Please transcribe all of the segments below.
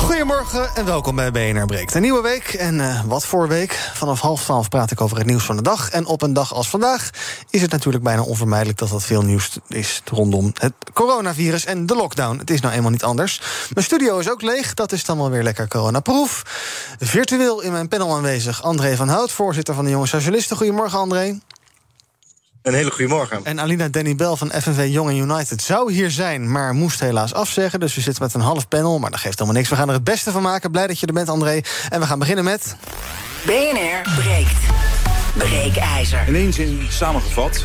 Goedemorgen en welkom bij BNR Breekt. Een nieuwe week en uh, wat voor week. Vanaf half twaalf praat ik over het nieuws van de dag. En op een dag als vandaag is het natuurlijk bijna onvermijdelijk... dat dat veel nieuws is rondom het coronavirus en de lockdown. Het is nou eenmaal niet anders. Mijn studio is ook leeg, dat is dan wel weer lekker coronaproof. Virtueel in mijn panel aanwezig André van Hout... voorzitter van de Jonge Socialisten. Goedemorgen, André. Een hele goede morgen. En Alina Danny Bell van FNV Young United zou hier zijn, maar moest helaas afzeggen. Dus we zitten met een half panel, maar dat geeft helemaal niks. We gaan er het beste van maken. Blij dat je er bent, André. En we gaan beginnen met... BNR breekt. Breekijzer. In één zin samengevat.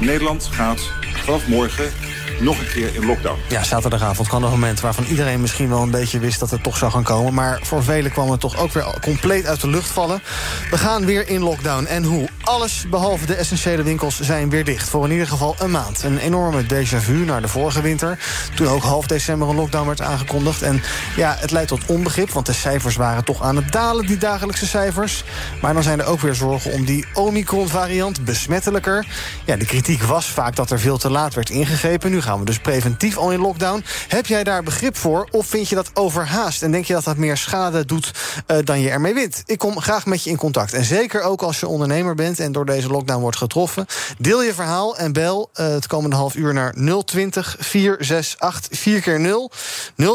Nederland gaat vanaf morgen nog een keer in lockdown. Ja, zaterdagavond kwam een moment waarvan iedereen misschien wel een beetje wist dat het toch zou gaan komen. Maar voor velen kwam het toch ook weer compleet uit de lucht vallen. We gaan weer in lockdown. En hoe? Alles behalve de essentiële winkels zijn weer dicht. Voor in ieder geval een maand. Een enorme déjà vu naar de vorige winter. Toen ook half december een lockdown werd aangekondigd. En ja, het leidt tot onbegrip, want de cijfers waren toch aan het dalen, die dagelijkse cijfers. Maar dan zijn er ook weer zorgen om die Omicron-variant besmettelijker. Ja, de kritiek was vaak dat er veel te laat werd ingegrepen. Nu gaan dus preventief al in lockdown. Heb jij daar begrip voor of vind je dat overhaast? En denk je dat dat meer schade doet uh, dan je ermee wint? Ik kom graag met je in contact. En zeker ook als je ondernemer bent en door deze lockdown wordt getroffen. Deel je verhaal en bel uh, het komende half uur naar 020 468 4 keer 0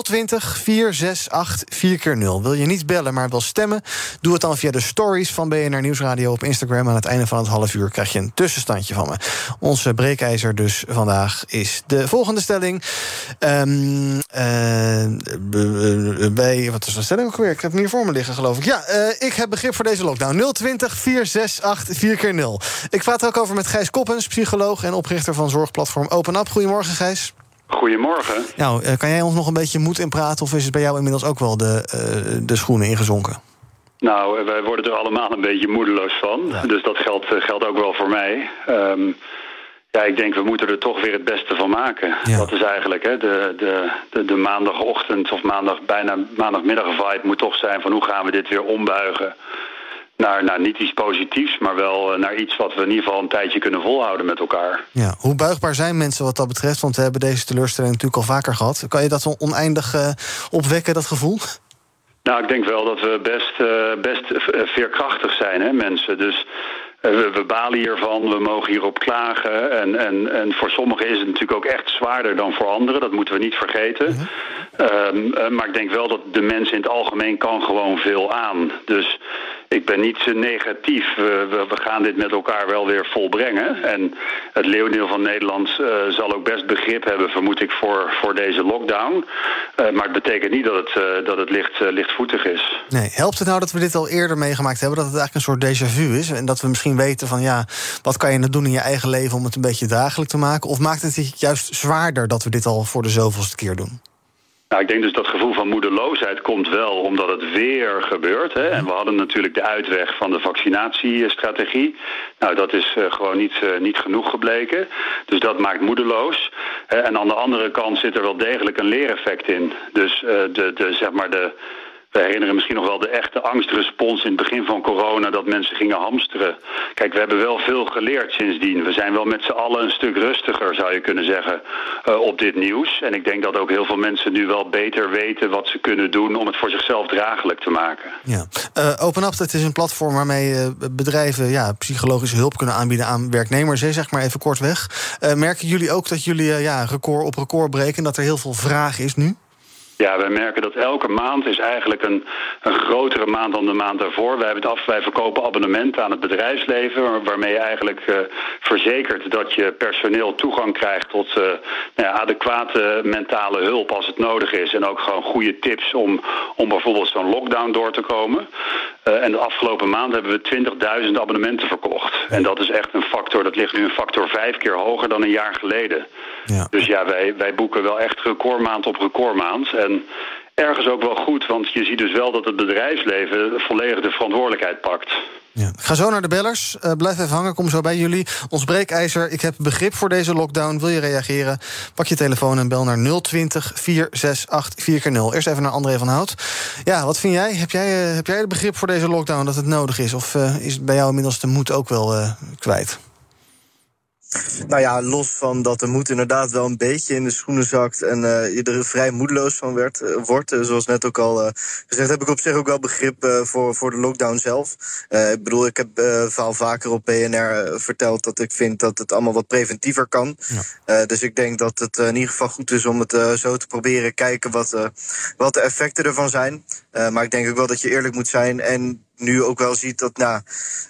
020 468 4 keer 0 Wil je niet bellen, maar wil stemmen? Doe het dan via de stories van BNR Nieuwsradio op Instagram. Aan het einde van het half uur krijg je een tussenstandje van me. Onze breekijzer dus vandaag is de volgende stelling. Um, uh, bij, wat is de stelling ook weer? Ik heb hem hier voor me liggen, geloof ik. Ja, uh, ik heb begrip voor deze lockdown. 020 468 4 keer 0 Ik praat ook over met Gijs Koppens, psycholoog en oprichter van zorgplatform Open Up. Goedemorgen, Gijs. Goedemorgen. Nou, kan jij ons nog een beetje moed in praten... of is het bij jou inmiddels ook wel de, uh, de schoenen ingezonken? Nou, wij worden er allemaal een beetje moedeloos van. Ja. Dus dat geldt, geldt ook wel voor mij. Um, ja, ik denk we moeten er toch weer het beste van maken. Ja. Dat is eigenlijk hè, de, de, de, de, maandagochtend of maandag, bijna maandagmiddag vibe moet toch zijn van hoe gaan we dit weer ombuigen naar, naar niet iets positiefs, maar wel naar iets wat we in ieder geval een tijdje kunnen volhouden met elkaar. Ja, hoe buigbaar zijn mensen wat dat betreft? Want we hebben deze teleurstelling natuurlijk al vaker gehad. Kan je dat oneindig uh, opwekken, dat gevoel? Nou, ik denk wel dat we best, uh, best veerkrachtig zijn, hè, mensen. Dus we, we, balen hiervan, we mogen hierop klagen. En, en, en voor sommigen is het natuurlijk ook echt zwaarder dan voor anderen. Dat moeten we niet vergeten. Mm -hmm. um, maar ik denk wel dat de mens in het algemeen kan gewoon veel aan. Dus ik ben niet negatief. We, we, gaan dit met elkaar wel weer volbrengen. En het leeuwdeel van Nederland uh, zal ook best begrip hebben, vermoed ik, voor, voor deze lockdown. Uh, maar het betekent niet dat het, uh, dat het licht, lichtvoetig is. Nee, helpt het nou dat we dit al eerder meegemaakt hebben? Dat het eigenlijk een soort déjà vu is? En dat we misschien weten van ja, wat kan je nou doen in je eigen leven om het een beetje dagelijk te maken? Of maakt het juist zwaarder dat we dit al voor de zoveelste keer doen? Nou, ik denk dus dat gevoel van moedeloosheid komt wel omdat het weer gebeurt. Hè? En we hadden natuurlijk de uitweg van de vaccinatiestrategie. Nou, dat is uh, gewoon niet, uh, niet genoeg gebleken. Dus dat maakt moedeloos. En aan de andere kant zit er wel degelijk een leereffect in. Dus de, de, zeg maar de we herinneren misschien nog wel de echte angstrespons in het begin van corona... dat mensen gingen hamsteren. Kijk, we hebben wel veel geleerd sindsdien. We zijn wel met z'n allen een stuk rustiger, zou je kunnen zeggen, uh, op dit nieuws. En ik denk dat ook heel veel mensen nu wel beter weten wat ze kunnen doen... om het voor zichzelf draaglijk te maken. Ja. Uh, Open Up, dat is een platform waarmee uh, bedrijven ja, psychologische hulp kunnen aanbieden aan werknemers. Zeg maar even kortweg. merken jullie ook dat jullie ja, record op record breken... en dat er heel veel vraag is nu? Ja, wij merken dat elke maand is eigenlijk een, een grotere maand dan de maand daarvoor. Wij, hebben het af, wij verkopen abonnementen aan het bedrijfsleven... waarmee je eigenlijk uh, verzekert dat je personeel toegang krijgt... tot uh, nou ja, adequate mentale hulp als het nodig is. En ook gewoon goede tips om, om bijvoorbeeld zo'n lockdown door te komen. Uh, en de afgelopen maand hebben we 20.000 abonnementen verkocht. En dat is echt een factor, dat ligt nu een factor vijf keer hoger dan een jaar geleden. Ja. Dus ja, wij, wij boeken wel echt recordmaand op recordmaand... En ergens ook wel goed, want je ziet dus wel dat het bedrijfsleven volledig de verantwoordelijkheid pakt. Ja. Ga zo naar de bellers. Uh, blijf even hangen, kom zo bij jullie. Ons breekijzer, ik heb begrip voor deze lockdown. Wil je reageren? Pak je telefoon en bel naar 020 468 4x0. Eerst even naar André van Hout. Ja, wat vind jij? Heb jij, uh, heb jij het begrip voor deze lockdown dat het nodig is? Of uh, is bij jou inmiddels de moed ook wel kwijt? Nou ja, los van dat de moed inderdaad wel een beetje in de schoenen zakt en uh, je er vrij moedeloos van werd, uh, wordt. Uh, zoals net ook al gezegd, heb ik op zich ook wel begrip voor, voor de lockdown zelf. ik bedoel, ik heb vaal vaker op PNR verteld dat ik vind dat het allemaal wat preventiever kan. Ja. dus ik denk dat het in ieder geval goed is om het zo te proberen kijken wat, wat de effecten ervan zijn. maar ik denk ook wel dat je eerlijk moet zijn en nu ook wel ziet dat, nou,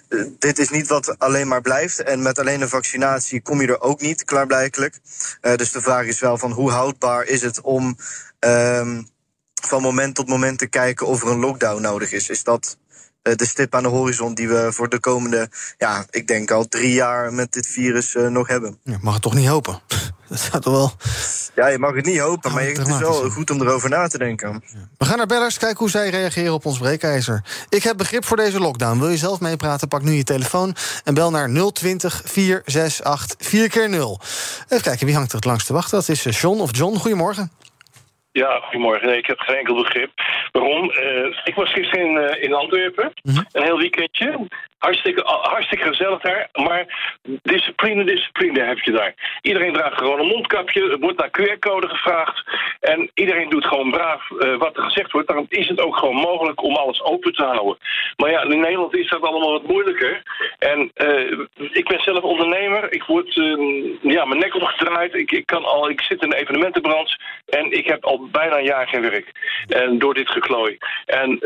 eh, dit is niet wat alleen maar blijft. En met alleen een vaccinatie kom je er ook niet, klaarblijkelijk. Uh, dus de vraag is wel van hoe houdbaar is het om um, van moment tot moment te kijken of er een lockdown nodig is. Is dat de stip aan de horizon die we voor de komende, ja, ik denk al drie jaar met dit virus uh, nog hebben? Ja, mag het toch niet hopen? Dat toch wel. Ja, je mag het niet hopen, maar het is wel goed om erover na te denken. We gaan naar bellers, kijken hoe zij reageren op ons breekijzer. Ik heb begrip voor deze lockdown. Wil je zelf meepraten? Pak nu je telefoon en bel naar 020 468 4 keer 0 Even kijken, wie hangt er het langst te wachten? Dat is eh, John of John. Goedemorgen. Ja, goedemorgen. Nee, ik heb geen enkel begrip. Waarom? Uh, ik was gisteren in, uh, in Antwerpen, mm -hmm. een heel weekendje. Hartstikke, hartstikke gezellig daar, maar discipline, discipline heb je daar. Iedereen draagt gewoon een mondkapje, er wordt naar QR-code gevraagd... en iedereen doet gewoon braaf uh, wat er gezegd wordt. Daarom is het ook gewoon mogelijk om alles open te houden. Maar ja, in Nederland is dat allemaal wat moeilijker. En uh, ik ben zelf ondernemer, ik word uh, ja, mijn nek omgedraaid. Ik, ik, kan al, ik zit in de evenementenbranche en ik heb al bijna een jaar geen werk. En door dit geklooi. En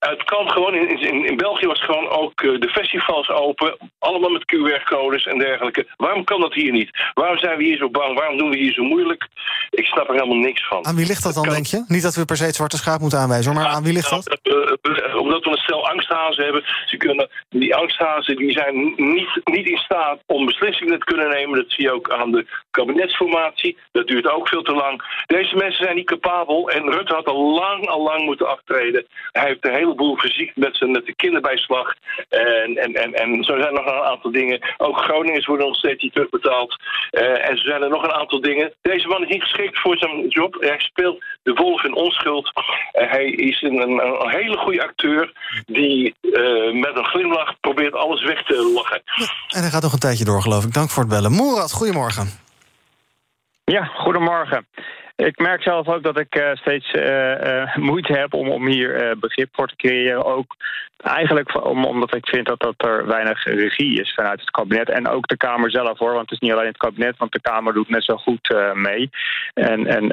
het kan gewoon, in, in, in België was gewoon ook uh, de festivals open, allemaal met QR-codes en dergelijke. Waarom kan dat hier niet? Waarom zijn we hier zo bang? Waarom doen we hier zo moeilijk? Ik snap er helemaal niks van. Aan wie ligt dat dan, denk je? Niet dat we per se het zwarte schaap moeten aanwijzen, maar aan wie ligt dat? Uh, omdat we een stel angsthazen hebben. Ze kunnen, die angsthazen die zijn niet, niet in staat om beslissingen te kunnen nemen. Dat zie je ook aan de kabinetsformatie. Dat duurt ook veel te lang. Deze mensen zijn niet capabel en Rutte had al lang, al lang moeten aftreden. Hij heeft de hele heleboel fysiek met, zijn, met de kinderbijslag. En, en, en, en zo zijn er nog een aantal dingen. Ook Groningers worden nog steeds niet terugbetaald. Uh, en zo zijn er nog een aantal dingen. Deze man is niet geschikt voor zijn job. Hij speelt de wolf in onschuld. Uh, hij is een, een, een, hele goede acteur die uh, met een glimlach probeert alles weg te lachen. Ja, en hij gaat nog een tijdje door, geloof ik. Dank voor het bellen. Moerad, goedemorgen. Ja, goedemorgen. Ik merk zelf ook dat ik uh, steeds uh, uh, moeite heb om, om hier begrip voor te creëren. Ook eigenlijk om, omdat ik vind dat, dat er weinig regie is vanuit het kabinet. En ook de Kamer zelf hoor. Want het is niet alleen het kabinet, want de Kamer doet net zo goed mee. En, en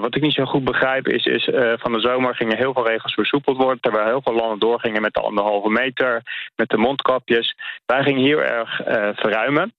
wat ik niet zo goed begrijp is, is van de zomer gingen heel veel regels versoepeld worden. Terwijl heel veel landen doorgingen met de anderhalve meter, met de mondkapjes. Wij gingen heel erg verruimen.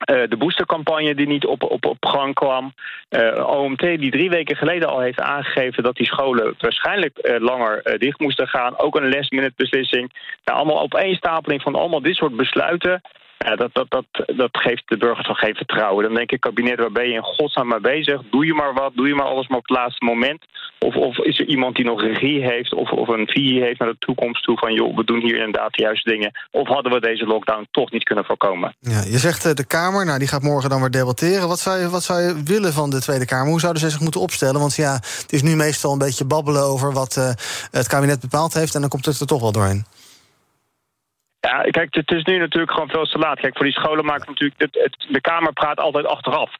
Uh, de boostercampagne die niet op, op, op gang kwam. Uh, OMT die drie weken geleden al heeft aangegeven dat die scholen waarschijnlijk uh, langer dicht moesten gaan. Ook een last minute beslissing. Nou, allemaal opeenstapeling van allemaal dit soort besluiten. Ja, dat, dat, dat, dat geeft de burgers toch geen vertrouwen. Dan denk ik, kabinet, waar ben je in godsnaam mee bezig? Doe je maar wat, doe je maar alles maar op het laatste moment. Of, of is er iemand die nog regie heeft of, of een visie heeft naar de toekomst toe... van joh, we doen hier inderdaad de juiste dingen. Of hadden we deze lockdown toch niet kunnen voorkomen? Ja, je zegt uh, de Kamer, nou die gaat morgen dan weer debatteren. Wat zou, je, wat zou je willen van de Tweede Kamer? Hoe zouden ze zich moeten opstellen? Want ja, het is nu meestal een beetje babbelen over wat uh, het kabinet bepaald heeft... en dan komt het er toch wel doorheen. Ja, kijk, het is nu natuurlijk gewoon veel te laat. Kijk, voor die scholen maakt natuurlijk... Het, de Kamer praat altijd achteraf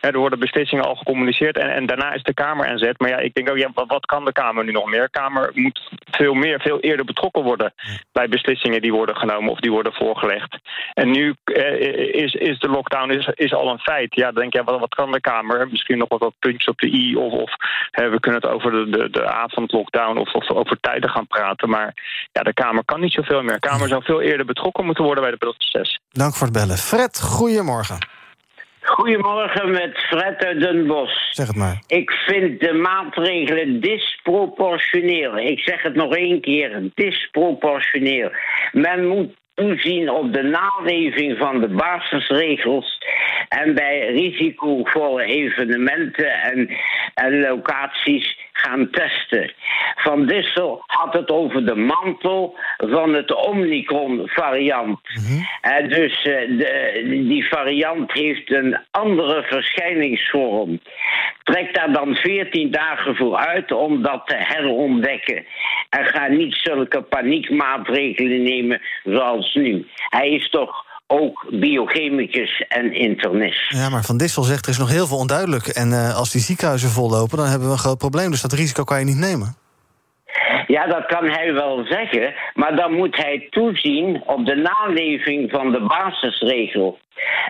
er worden beslissingen al gecommuniceerd en, en daarna is de Kamer aan zet. Maar ja, ik denk ook, ja, wat, kan de Kamer nu nog meer? De Kamer moet veel meer, veel eerder betrokken worden bij beslissingen die worden genomen of die worden voorgelegd. En nu eh, is, is de lockdown is, is al een feit. Ja, dan denk je, wat, wat kan de Kamer? Misschien nog wat, wat puntjes op de i of, of we kunnen het over de, de, de avondlockdown of, of over tijden gaan praten. Maar ja, de Kamer kan niet zoveel meer. De Kamer zou veel eerder betrokken moeten worden bij het proces. Dank voor het bellen. Fred, goedemorgen. Goedemorgen met Fred uit Den Bosch. Zeg het maar. Ik vind de maatregelen disproportioneel. Ik zeg het nog één keer, disproportioneel. Men moet toezien op de naleving van de basisregels en bij risicovolle evenementen en, en locaties gaan testen. Van Dissel had het over de mantel van het Omicron-variant. Eh, dus eh, de, die variant heeft een andere verschijningsvorm. Trek daar dan 14 dagen voor uit om dat te herontdekken. En ga niet zulke paniekmaatregelen nemen zoals nu. Hij is toch ook biochemicus en internist. Ja, maar Van Dissel zegt er is nog heel veel onduidelijk. En uh, als die ziekenhuizen vollopen, dan hebben we een groot probleem. Dus dat risico kan je niet nemen. Ja, dat kan hij wel zeggen, maar dan moet hij toezien op de naleving van de basisregel.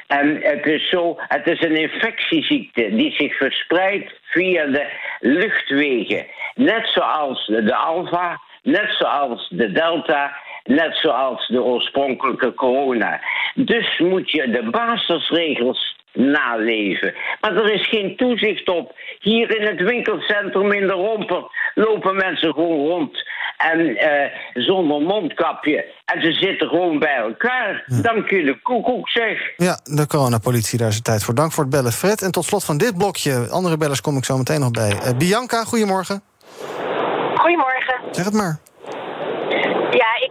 En het is zo, het is een infectieziekte die zich verspreidt via de luchtwegen. Net zoals de alfa, net zoals de delta, net zoals de oorspronkelijke corona. Dus moet je de basisregels naleven. Maar er is geen toezicht op. Hier in het winkelcentrum in de Romper lopen mensen gewoon rond. En uh, zonder mondkapje. En ze zitten gewoon bij elkaar. Ja. Dank je de koekoek, zeg. Ja, de coronapolitie, daar is het tijd voor. Dank voor het bellen, Fred. En tot slot van dit blokje, andere bellers kom ik zo meteen nog bij. Uh, Bianca, goedemorgen. Goedemorgen. Zeg het maar.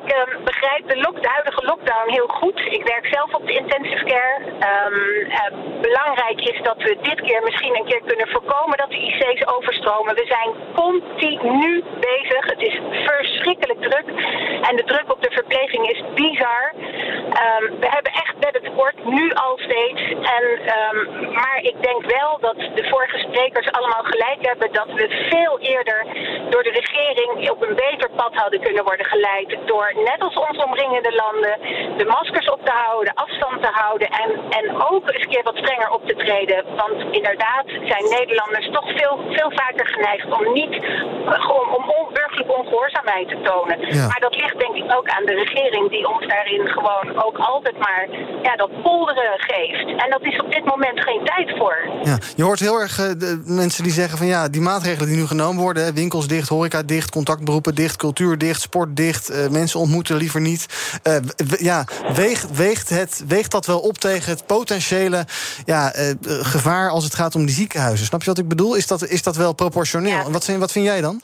Ik uh, begrijp de, huidige lockdown heel goed. Ik werk zelf op de intensive care. Um, uh, belangrijk is dat we dit keer misschien een keer kunnen voorkomen dat de IC's overstromen. We zijn continu bezig. Het is verschrikkelijk druk. En de druk op de verpleging is bizar. Um, we hebben echt beddentekort, nu al steeds. En, maar ik denk wel dat de vorige sprekers allemaal gelijk hebben dat we veel eerder door de regering op een beter pad hadden kunnen worden geleid door, net als onze omringende landen, de maskers op te houden, afstand te houden en, en ook eens een keer wat strenger op te treden. Want inderdaad zijn Nederlanders toch veel, veel vaker geneigd om niet gewoon om onburgerlijke ongehoorzaamheid te tonen. Ja. Maar dat ligt denk ik ook aan de regering die ons daarin gewoon ook altijd maar ja, dat polderen geeft. En dat is op dit moment geen tijd voor. Ja, je hoort heel erg uh, de mensen die zeggen van ja, die maatregelen die nu genomen worden, winkels dicht, horeca dicht, contactberoepen dicht, cultuur dicht, sport dicht, uh, mensen ontmoeten liever niet. Uh, ja, weegt, weegt, het, weegt dat wel op tegen het potentiële ja, uh, gevaar als het gaat om die ziekenhuizen? Snap je wat ik bedoel? Is dat, is dat wel proportioneel? Ja. Wat, wat vind jij dan?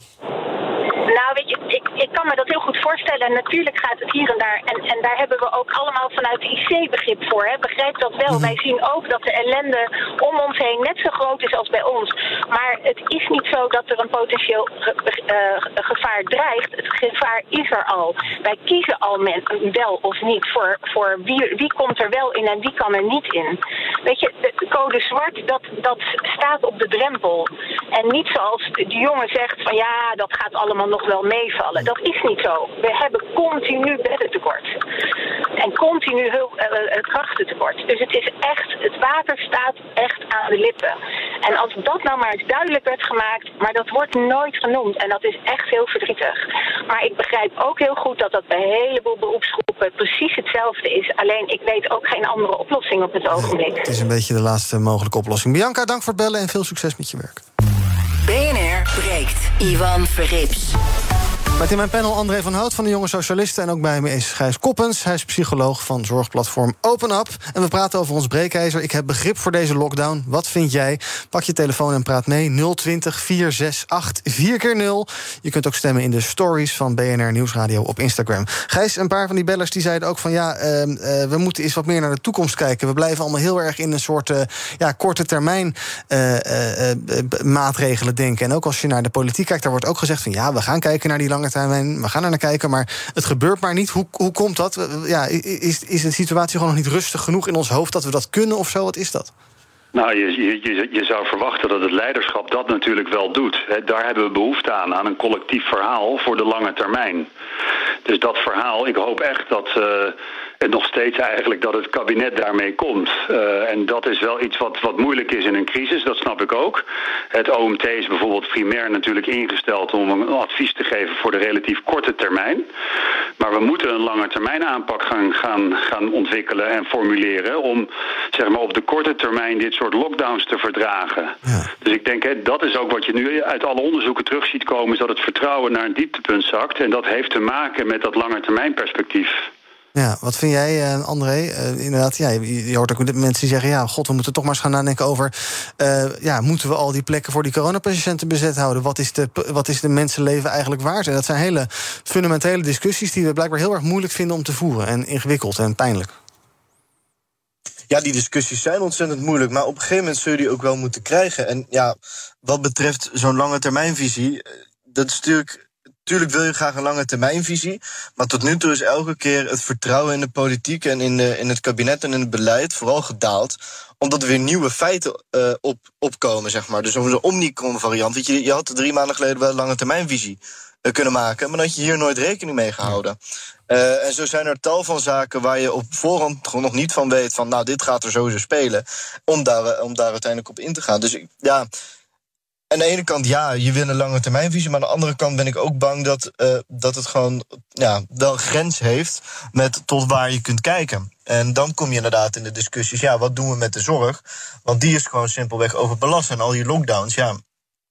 Nou, weet je, ik, ik kan me dat heel goed voorstellen. En natuurlijk gaat het hier en daar. En, en daar hebben we ook allemaal vanuit de IC-begrip voor. Hè. Begrijp dat wel. Mm. Wij zien ook dat de ellende om ons heen net zo groot is als bij ons. Maar het is niet zo dat er een potentieel ge, uh, gevaar dreigt. Het gevaar is er al. Wij kiezen al men, wel of niet voor, voor wie, wie komt er wel in en wie kan er niet in. Weet je, de code zwart, dat, dat staat op de drempel. En niet zoals de jongen zegt van ja, dat gaat allemaal nog wel meevallen. Dat is niet zo. We hebben continu beddentekort. En continu hulp, uh, krachtentekort. Dus het is echt, het water staat echt aan de lippen. En als dat nou maar eens duidelijk werd gemaakt, maar dat wordt nooit genoemd. En dat is echt heel verdrietig. Maar ik begrijp ook heel goed dat dat bij een heleboel beroepsgroepen precies hetzelfde is. Alleen ik weet ook geen andere oplossing op het ogenblik. Het is een beetje de laatste mogelijke oplossing. Bianca, dank voor het bellen en veel succes met je werk. BNR breekt. Ivan Verrips. Met in mijn panel André van Hout van de Jonge Socialisten... en ook bij me is Gijs Koppens. Hij is psycholoog van zorgplatform Open Up. En we praten over ons breekijzer. Ik heb begrip voor deze lockdown. Wat vind jij? Pak je telefoon en praat mee. 020 468 4 keer 0 Je kunt ook stemmen in de stories van BNR Nieuwsradio op Instagram. Gijs, een paar van die bellers die zeiden ook van... ja, uh, uh, we moeten eens wat meer naar de toekomst kijken. We blijven allemaal heel erg in een soort uh, ja, korte termijn maatregelen denken. En ook als je naar de politiek kijkt, daar wordt ook gezegd van... ja, we gaan kijken naar die lange termijn. We gaan er naar kijken, maar het gebeurt maar niet. Hoe, hoe komt dat? Ja, is, is de situatie gewoon nog niet rustig genoeg in ons hoofd dat we dat kunnen of zo? Wat is dat? Nou, je, je, je zou verwachten dat het leiderschap dat natuurlijk wel doet. Daar hebben we behoefte aan, aan een collectief verhaal voor de lange termijn. Dus dat verhaal, ik hoop echt dat... En nog steeds eigenlijk dat het kabinet daarmee komt. Uh, en dat is wel iets wat, wat moeilijk is in een crisis, dat snap ik ook. Het OMT is bijvoorbeeld primair natuurlijk ingesteld om een advies te geven voor de relatief korte termijn. Maar we moeten een lange termijn aanpak gaan, gaan, gaan ontwikkelen en formuleren om zeg maar, op de korte termijn dit soort lockdowns te verdragen. Ja. Dus ik denk, hè, dat is ook wat je nu uit alle onderzoeken terug ziet komen, is dat het vertrouwen naar een dieptepunt zakt. En dat heeft te maken met dat lange termijn perspectief. Ja, wat vind jij, uh, André? Uh, inderdaad, ja, je, je, hoort ook mensen die zeggen... ja, god, we moeten toch maar eens gaan nadenken over... Uh, ja, moeten we al die plekken voor die coronapatiënten bezet houden? Wat is, de, wat is de mensenleven eigenlijk waard? En dat zijn hele fundamentele discussies... die we blijkbaar heel erg moeilijk vinden om te voeren. En ingewikkeld en pijnlijk. Ja, die discussies zijn ontzettend moeilijk. Maar op een gegeven moment zul je die ook wel moeten krijgen. En ja, wat betreft zo'n lange termijnvisie... dat is natuurlijk Tuurlijk wil je graag een lange termijnvisie. Maar tot nu toe is elke keer het vertrouwen in de politiek en in, de, in het kabinet en in het beleid vooral gedaald. Omdat er weer nieuwe feiten uh, op, opkomen, zeg maar. Dus over de Omicron-variant. Weet je, je had drie maanden geleden wel een lange termijnvisie uh, kunnen maken. Maar dan had je hier nooit rekening mee gehouden. Uh, en zo zijn er tal van zaken waar je op voorhand gewoon nog niet van weet van nou, dit gaat er sowieso spelen. Om daar, om daar uiteindelijk op in te gaan. Dus ik, ja, aan de ene kant, ja, je wil een lange termijnvisie. Maar aan de andere kant ben ik ook bang dat, uh, dat het gewoon ja, wel grens heeft met tot waar je kunt kijken. En dan kom je inderdaad in de discussies, ja, wat doen we met de zorg? Want die is gewoon simpelweg overbelast. En al die lockdowns, ja,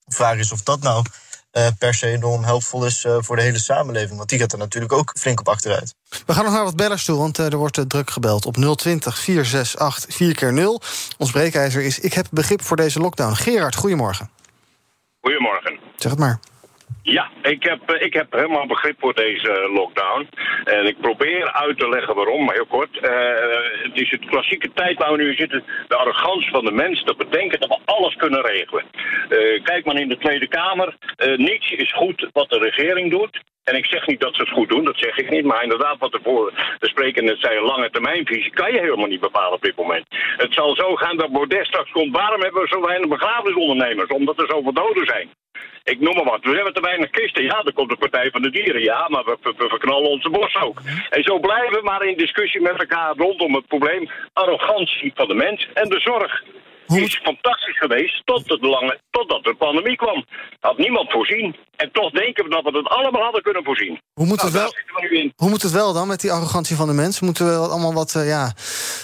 de vraag is of dat nou uh, per se enorm helpvol is uh, voor de hele samenleving. Want die gaat er natuurlijk ook flink op achteruit. We gaan nog naar wat bellers toe, want er wordt druk gebeld op 020 468 4 keer 0 Ons breekijzer is: Ik heb begrip voor deze lockdown. Gerard, goedemorgen. Goedemorgen. Zeg het maar. Ja, ik heb, eh, ik heb helemaal begrip voor deze lockdown. En ik probeer uit te leggen waarom, maar heel kort. Uh, het is het klassieke tijd waar we nu zitten. De arrogantie van de mens, dat bedenken dat we alles kunnen regelen. Uh, kijk maar in de Tweede Kamer. Niets is goed wat de regering doet. En ik zeg niet dat ze het goed doen, dat zeg ik niet. Maar inderdaad, wat ervoor de spreker net zei, lange termijnvisie, kan je helemaal niet bepalen op dit moment. Het zal zo gaan dat Baudet straks komt. Waarom hebben we zo weinig begrafenisondernemers? Omdat er zoveel doden zijn. Ik noem maar wat. We hebben te weinig kisten. Ja, dan komt de Partij van de Dieren. Ja, maar we, we, we verknallen onze bos ook. En zo blijven we maar in discussie met elkaar rondom het probleem arrogantie van de mens en de zorg. Hoe... is fantastisch geweest tot het lange, totdat de pandemie kwam. Had niemand voorzien. En toch denken we dat we het allemaal hadden kunnen voorzien. Hoe moet, nou, het, wel, hoe moet het wel dan met die arrogantie van de mensen? Moeten we allemaal wat uh, ja,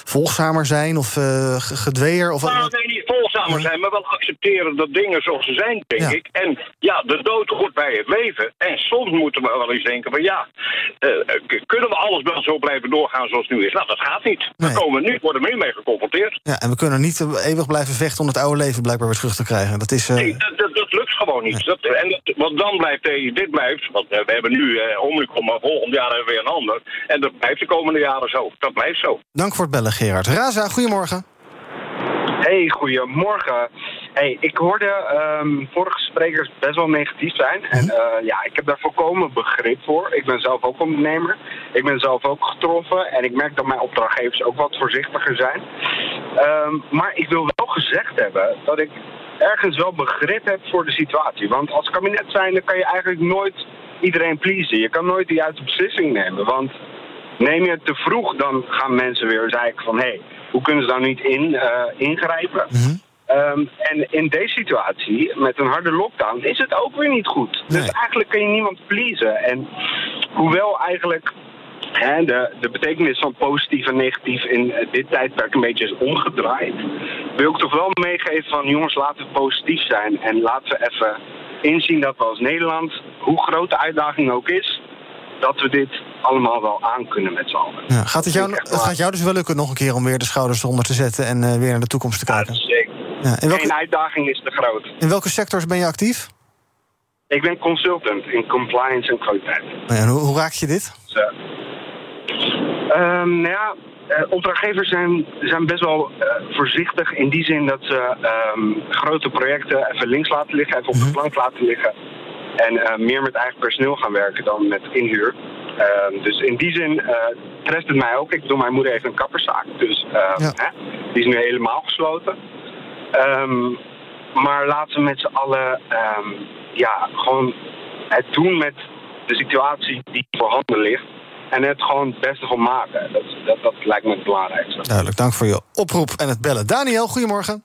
volgzamer zijn of uh, gedweer? Of nou, nee, niet volgzamer zijn, maar wel accepteren dat dingen zoals ze zijn, denk ja. ik. En ja, de dood hoort bij het leven. En soms moeten we wel eens denken van ja, uh, kunnen we alles wel zo blijven doorgaan zoals het nu is? Nou, dat gaat niet. Nee. We komen nu, worden we nu mee geconfronteerd. Ja, en we kunnen niet eeuwig blijven vechten om het oude leven blijkbaar weer terug te krijgen. Dat is... Nee, dat, dat, dat, lukt gewoon niet. Nee. Dat, en dat, want dan blijft dit blijft, want we hebben nu eh, Omicron, maar volgend jaar hebben we weer een ander. En dat blijft de komende jaren zo. Dat blijft zo. Dank voor het bellen, Gerard. Raza, goedemorgen. Hey, goedemorgen. Hey, ik hoorde um, vorige sprekers best wel negatief zijn. En uh, ja, ik heb daar volkomen begrip voor. Ik ben zelf ook ondernemer. Ik ben zelf ook getroffen. En ik merk dat mijn opdrachtgevers ook wat voorzichtiger zijn. Um, maar ik wil wel gezegd hebben dat ik ergens wel begrip heb voor de situatie. Want als kabinet zijnde kan je eigenlijk nooit iedereen pleasen. Je kan nooit de juiste beslissing nemen. Want neem je het te vroeg, dan gaan mensen weer zeiken van... hey, hoe kunnen ze daar niet in uh, ingrijpen? Mm -hmm. um, en in deze situatie, met een harde lockdown, is het ook weer niet goed. Nee. Dus eigenlijk kun je niemand pleasen. En hoewel eigenlijk hè, de, de betekenis van positief en negatief in dit tijdperk een beetje is omgedraaid, wil ik toch wel meegeven van jongens, laten we positief zijn. En laten we even inzien dat we als Nederland, hoe groot de uitdaging ook is, dat we dit allemaal wel aan kunnen met z'n allen. Ja, gaat het, jou, het gaat jou dus wel lukken nog een keer om weer de schouders eronder te zetten en uh, weer naar de toekomst te kijken? Ja, zeker. Ja, in welke... Geen uitdaging is te groot. In welke sectors ben je actief? Ik ben consultant in compliance en kwaliteit. En hoe, hoe raak je dit? Zo. Um, nou ja, uh, opdrachtgevers zijn, zijn best wel uh, voorzichtig in die zin dat ze um, grote projecten even links laten liggen, even op de plank laten liggen. En uh, meer met eigen personeel gaan werken dan met inhuur. Uh, dus in die zin uh, treft het mij ook. Ik bedoel, mijn moeder heeft een kapperszaak. Dus ja. hè, die is nu helemaal gesloten. Um, maar laten we met z'n allen um, ja, gewoon het doen met de situatie die voorhanden ligt. En het gewoon het beste van maken. Dat, dat, dat lijkt me het belangrijkste. Duidelijk, dank voor je oproep en het bellen. Daniel, goedemorgen.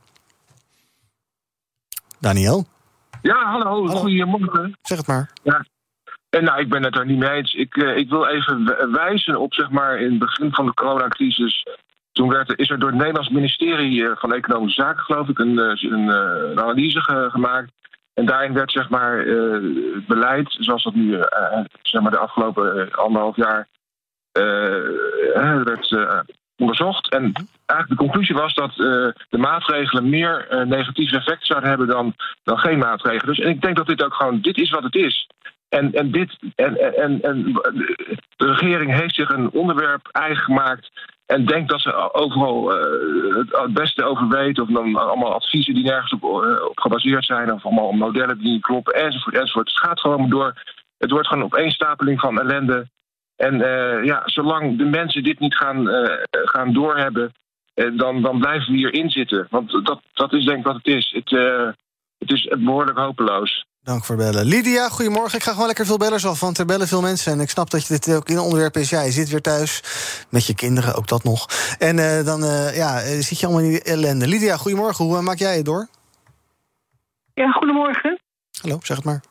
Daniel? Ja, hallo, hallo. goedemorgen. Zeg het maar. Ja. En nou, ik ben het er niet mee eens. Ik, uh, ik wil even wijzen op, zeg maar, in het begin van de coronacrisis. Toen werd, is er door het Nederlands ministerie van Economische Zaken, geloof ik, een, een, een analyse ge, gemaakt. En daarin werd, zeg maar, het beleid, zoals dat nu, zeg maar, de afgelopen anderhalf jaar werd onderzocht. En eigenlijk de conclusie was dat uh, de maatregelen meer uh, negatieve effecten zouden hebben dan, dan geen maatregelen. Dus en ik denk dat dit ook gewoon, dit is wat het is. En, en, dit, en, en, en de regering heeft zich een onderwerp eigen gemaakt. En denkt dat ze overal uh, het beste over weet. Of dan allemaal adviezen die nergens op, op gebaseerd zijn. Of allemaal modellen die niet kloppen. Enzovoort, enzovoort. Het gaat gewoon door. Het wordt gewoon opeenstapeling van ellende. En uh, ja, zolang de mensen dit niet gaan, gaan doorhebben, dan, dan blijven we hierin zitten. Want dat, dat is denk ik wat het is. Het, het is behoorlijk hopeloos. Dank voor bellen. Lydia, goedemorgen. Ik ga gewoon lekker veel bellers af, want er bellen veel mensen. En ik snap dat je dit ook in een onderwerp is. Ja, je zit weer thuis met je kinderen, ook dat nog. En dan ja, zit je allemaal in die ellende. Lydia, goedemorgen. Hoe maak jij het door? Ja, goedemorgen. Hallo, zeg het maar.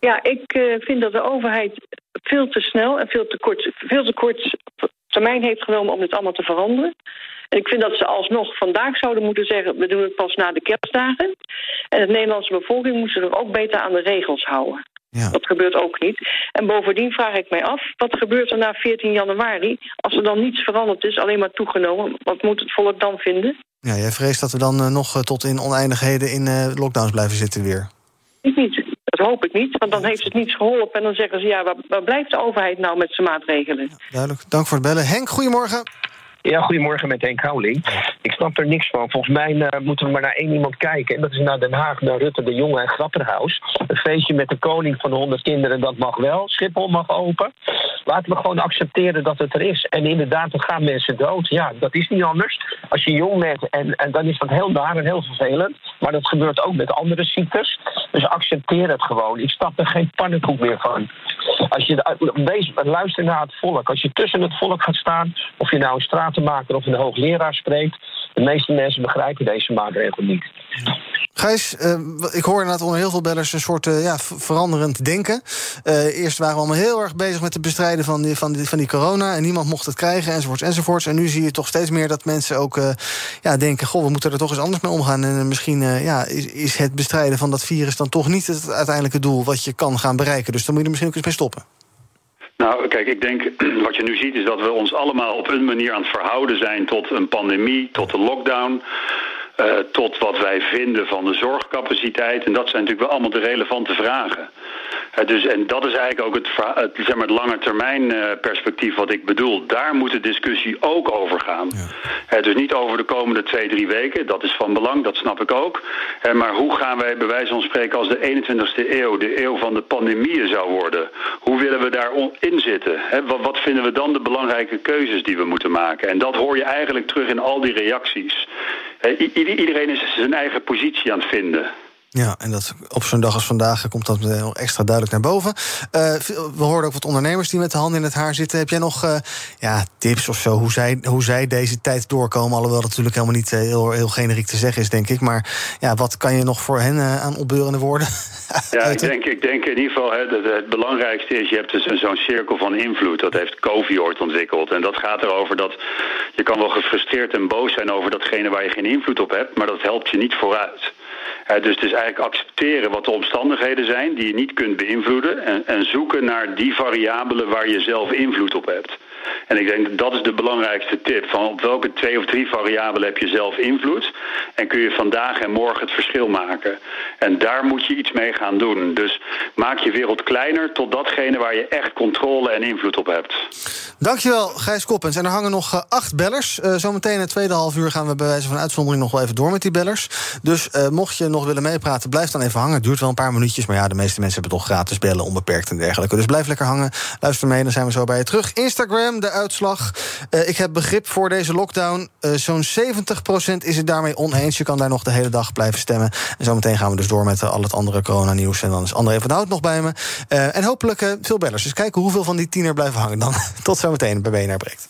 Ja, ik uh, vind dat de overheid veel te snel en veel te kort, veel te kort termijn heeft genomen om dit allemaal te veranderen. En ik vind dat ze alsnog vandaag zouden moeten zeggen... we doen het pas na de kerstdagen. En de Nederlandse bevolking moet zich ook beter aan de regels houden. Ja. Dat gebeurt ook niet. En bovendien vraag ik mij af, wat gebeurt er na 14 januari... als er dan niets veranderd is, alleen maar toegenomen? Wat moet het volk dan vinden? Ja, jij vreest dat we dan uh, nog uh, tot in oneindigheden in uh, lockdowns blijven zitten weer. Ik niet. Dat hoop ik niet, want dan heeft het niets geholpen. En dan zeggen ze, ja, waar, waar blijft de overheid nou met zijn maatregelen? Ja, duidelijk. Dank voor het bellen. Henk, goedemorgen. Ja, goedemorgen met Henk Houweling. Ik snap er niks van. Volgens mij uh, moeten we maar naar één iemand kijken. En dat is naar Den Haag, naar Rutte, de Jonge en Grapperhaus. Een feestje met de koning van de 100 kinderen, dat mag wel. Schiphol mag open. Laten we gewoon accepteren dat het er is. En inderdaad, dan gaan mensen dood. Ja, dat is niet anders. Als je jong bent, en, en dan is dat heel naar en heel vervelend. Maar dat gebeurt ook met andere ziektes. Dus accepteer het gewoon. Ik stap er geen pannenkoek meer van. Als je wees, luister naar het volk. Als je tussen het volk gaat staan, of je nou een stratenmaker of een hoogleraar spreekt, de meeste mensen begrijpen deze maatregel niet. Gijs, uh, ik hoor inderdaad onder heel veel bellers een soort uh, ja, veranderend denken. Uh, eerst waren we allemaal heel erg bezig met het bestrijden van die, van, die, van die corona... en niemand mocht het krijgen, enzovoorts, enzovoorts. En nu zie je toch steeds meer dat mensen ook ja, denken... goh, we moeten er toch eens anders mee omgaan. En misschien ja, is, is het bestrijden van dat virus dan toch niet het uiteindelijke doel... wat je kan gaan bereiken. Dus dan moet je er misschien ook eens mee stoppen. Nou, kijk, ik denk wat je nu ziet is dat we ons allemaal op een manier aan het verhouden zijn tot een pandemie, tot de lockdown. Uh, tot wat wij vinden van de zorgcapaciteit. En dat zijn natuurlijk wel allemaal de relevante vragen. Uh, dus, en dat is eigenlijk ook het, het, zeg maar het lange termijn uh, perspectief wat ik bedoel. Daar moet de discussie ook over gaan. Ja. dus niet over de komende twee, drie weken. Dat is van belang, dat snap ik ook. maar hoe gaan wij bij wijze van spreken als de 21ste eeuw... de eeuw van de pandemieën zou worden? Hoe willen we daarin zitten? wat, wat vinden we dan de belangrijke keuzes die we moeten maken? En dat hoor je eigenlijk terug in al die reacties. Iedereen is zijn eigen positie aan het vinden. Ja, en dat op zo'n dag als vandaag komt dat nog extra duidelijk naar boven. Uh, we hoorden ook wat ondernemers die met de handen in het haar zitten. Heb jij nog uh, ja, tips of zo hoe zij, hoe zij deze tijd doorkomen? Alhoewel dat natuurlijk helemaal niet heel, heel generiek te zeggen is, denk ik. Maar ja, wat kan je nog voor hen uh, aan opbeurende woorden? Ja, ik denk, ik denk in ieder geval, hè, het, het belangrijkste is... je hebt dus zo'n cirkel van invloed. Dat heeft Covey ooit ontwikkeld. En dat gaat erover dat je kan wel gefrustreerd en boos zijn... over datgene waar je geen invloed op hebt, maar dat helpt je niet vooruit. Uh, dus het is eigenlijk accepteren wat de omstandigheden zijn die je niet kunt beïnvloeden. En, en zoeken naar die variabelen waar je zelf invloed op hebt. En ik denk dat is de belangrijkste tip. Van op welke twee of drie variabelen heb je zelf invloed? En kun je vandaag en morgen het verschil maken? En daar moet je iets mee gaan doen. Dus maak je wereld kleiner tot datgene waar je echt controle en invloed op hebt. Dankjewel, Gijs Koppens. En er hangen nog uh, acht bellers. Uh, zometeen in het tweede half uur gaan we bij wijze van uitzondering nog wel even door met die bellers. Dus uh, mocht je nog willen meepraten, blijf dan even hangen. Het duurt wel een paar minuutjes, maar ja, de meeste mensen hebben toch gratis bellen, onbeperkt en dergelijke. Dus blijf lekker hangen. Luister mee, dan zijn we zo bij je terug. Instagram, de uitslag. Uh, ik heb begrip voor deze lockdown. Uh, Zo'n 70% is het daarmee oneens. Je kan daar nog de hele dag blijven stemmen. En zometeen gaan we dus door met uh, al het andere coronanieuws. En dan is André van Hout nog bij me. en hopelijk veel bellers. Dus kijken hoeveel van die tiener blijven hangen dan. Tot zometeen bij BNR Breekt.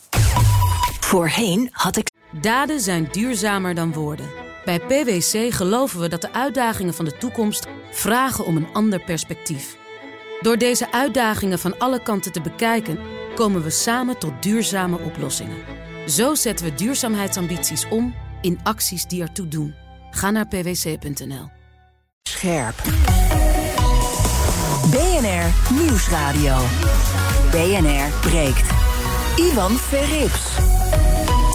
Voorheen had ik... Daden zijn duurzamer dan woorden. Bij PwC geloven we dat de uitdagingen van de toekomst... vragen om een ander perspectief. Door deze uitdagingen van alle kanten te bekijken komen we samen tot duurzame oplossingen. Zo zetten we duurzaamheidsambities om in acties die ertoe doen. Ga naar pwc.nl. Scherp. BNR Nieuwsradio. BNR breekt. Ivan Verrips.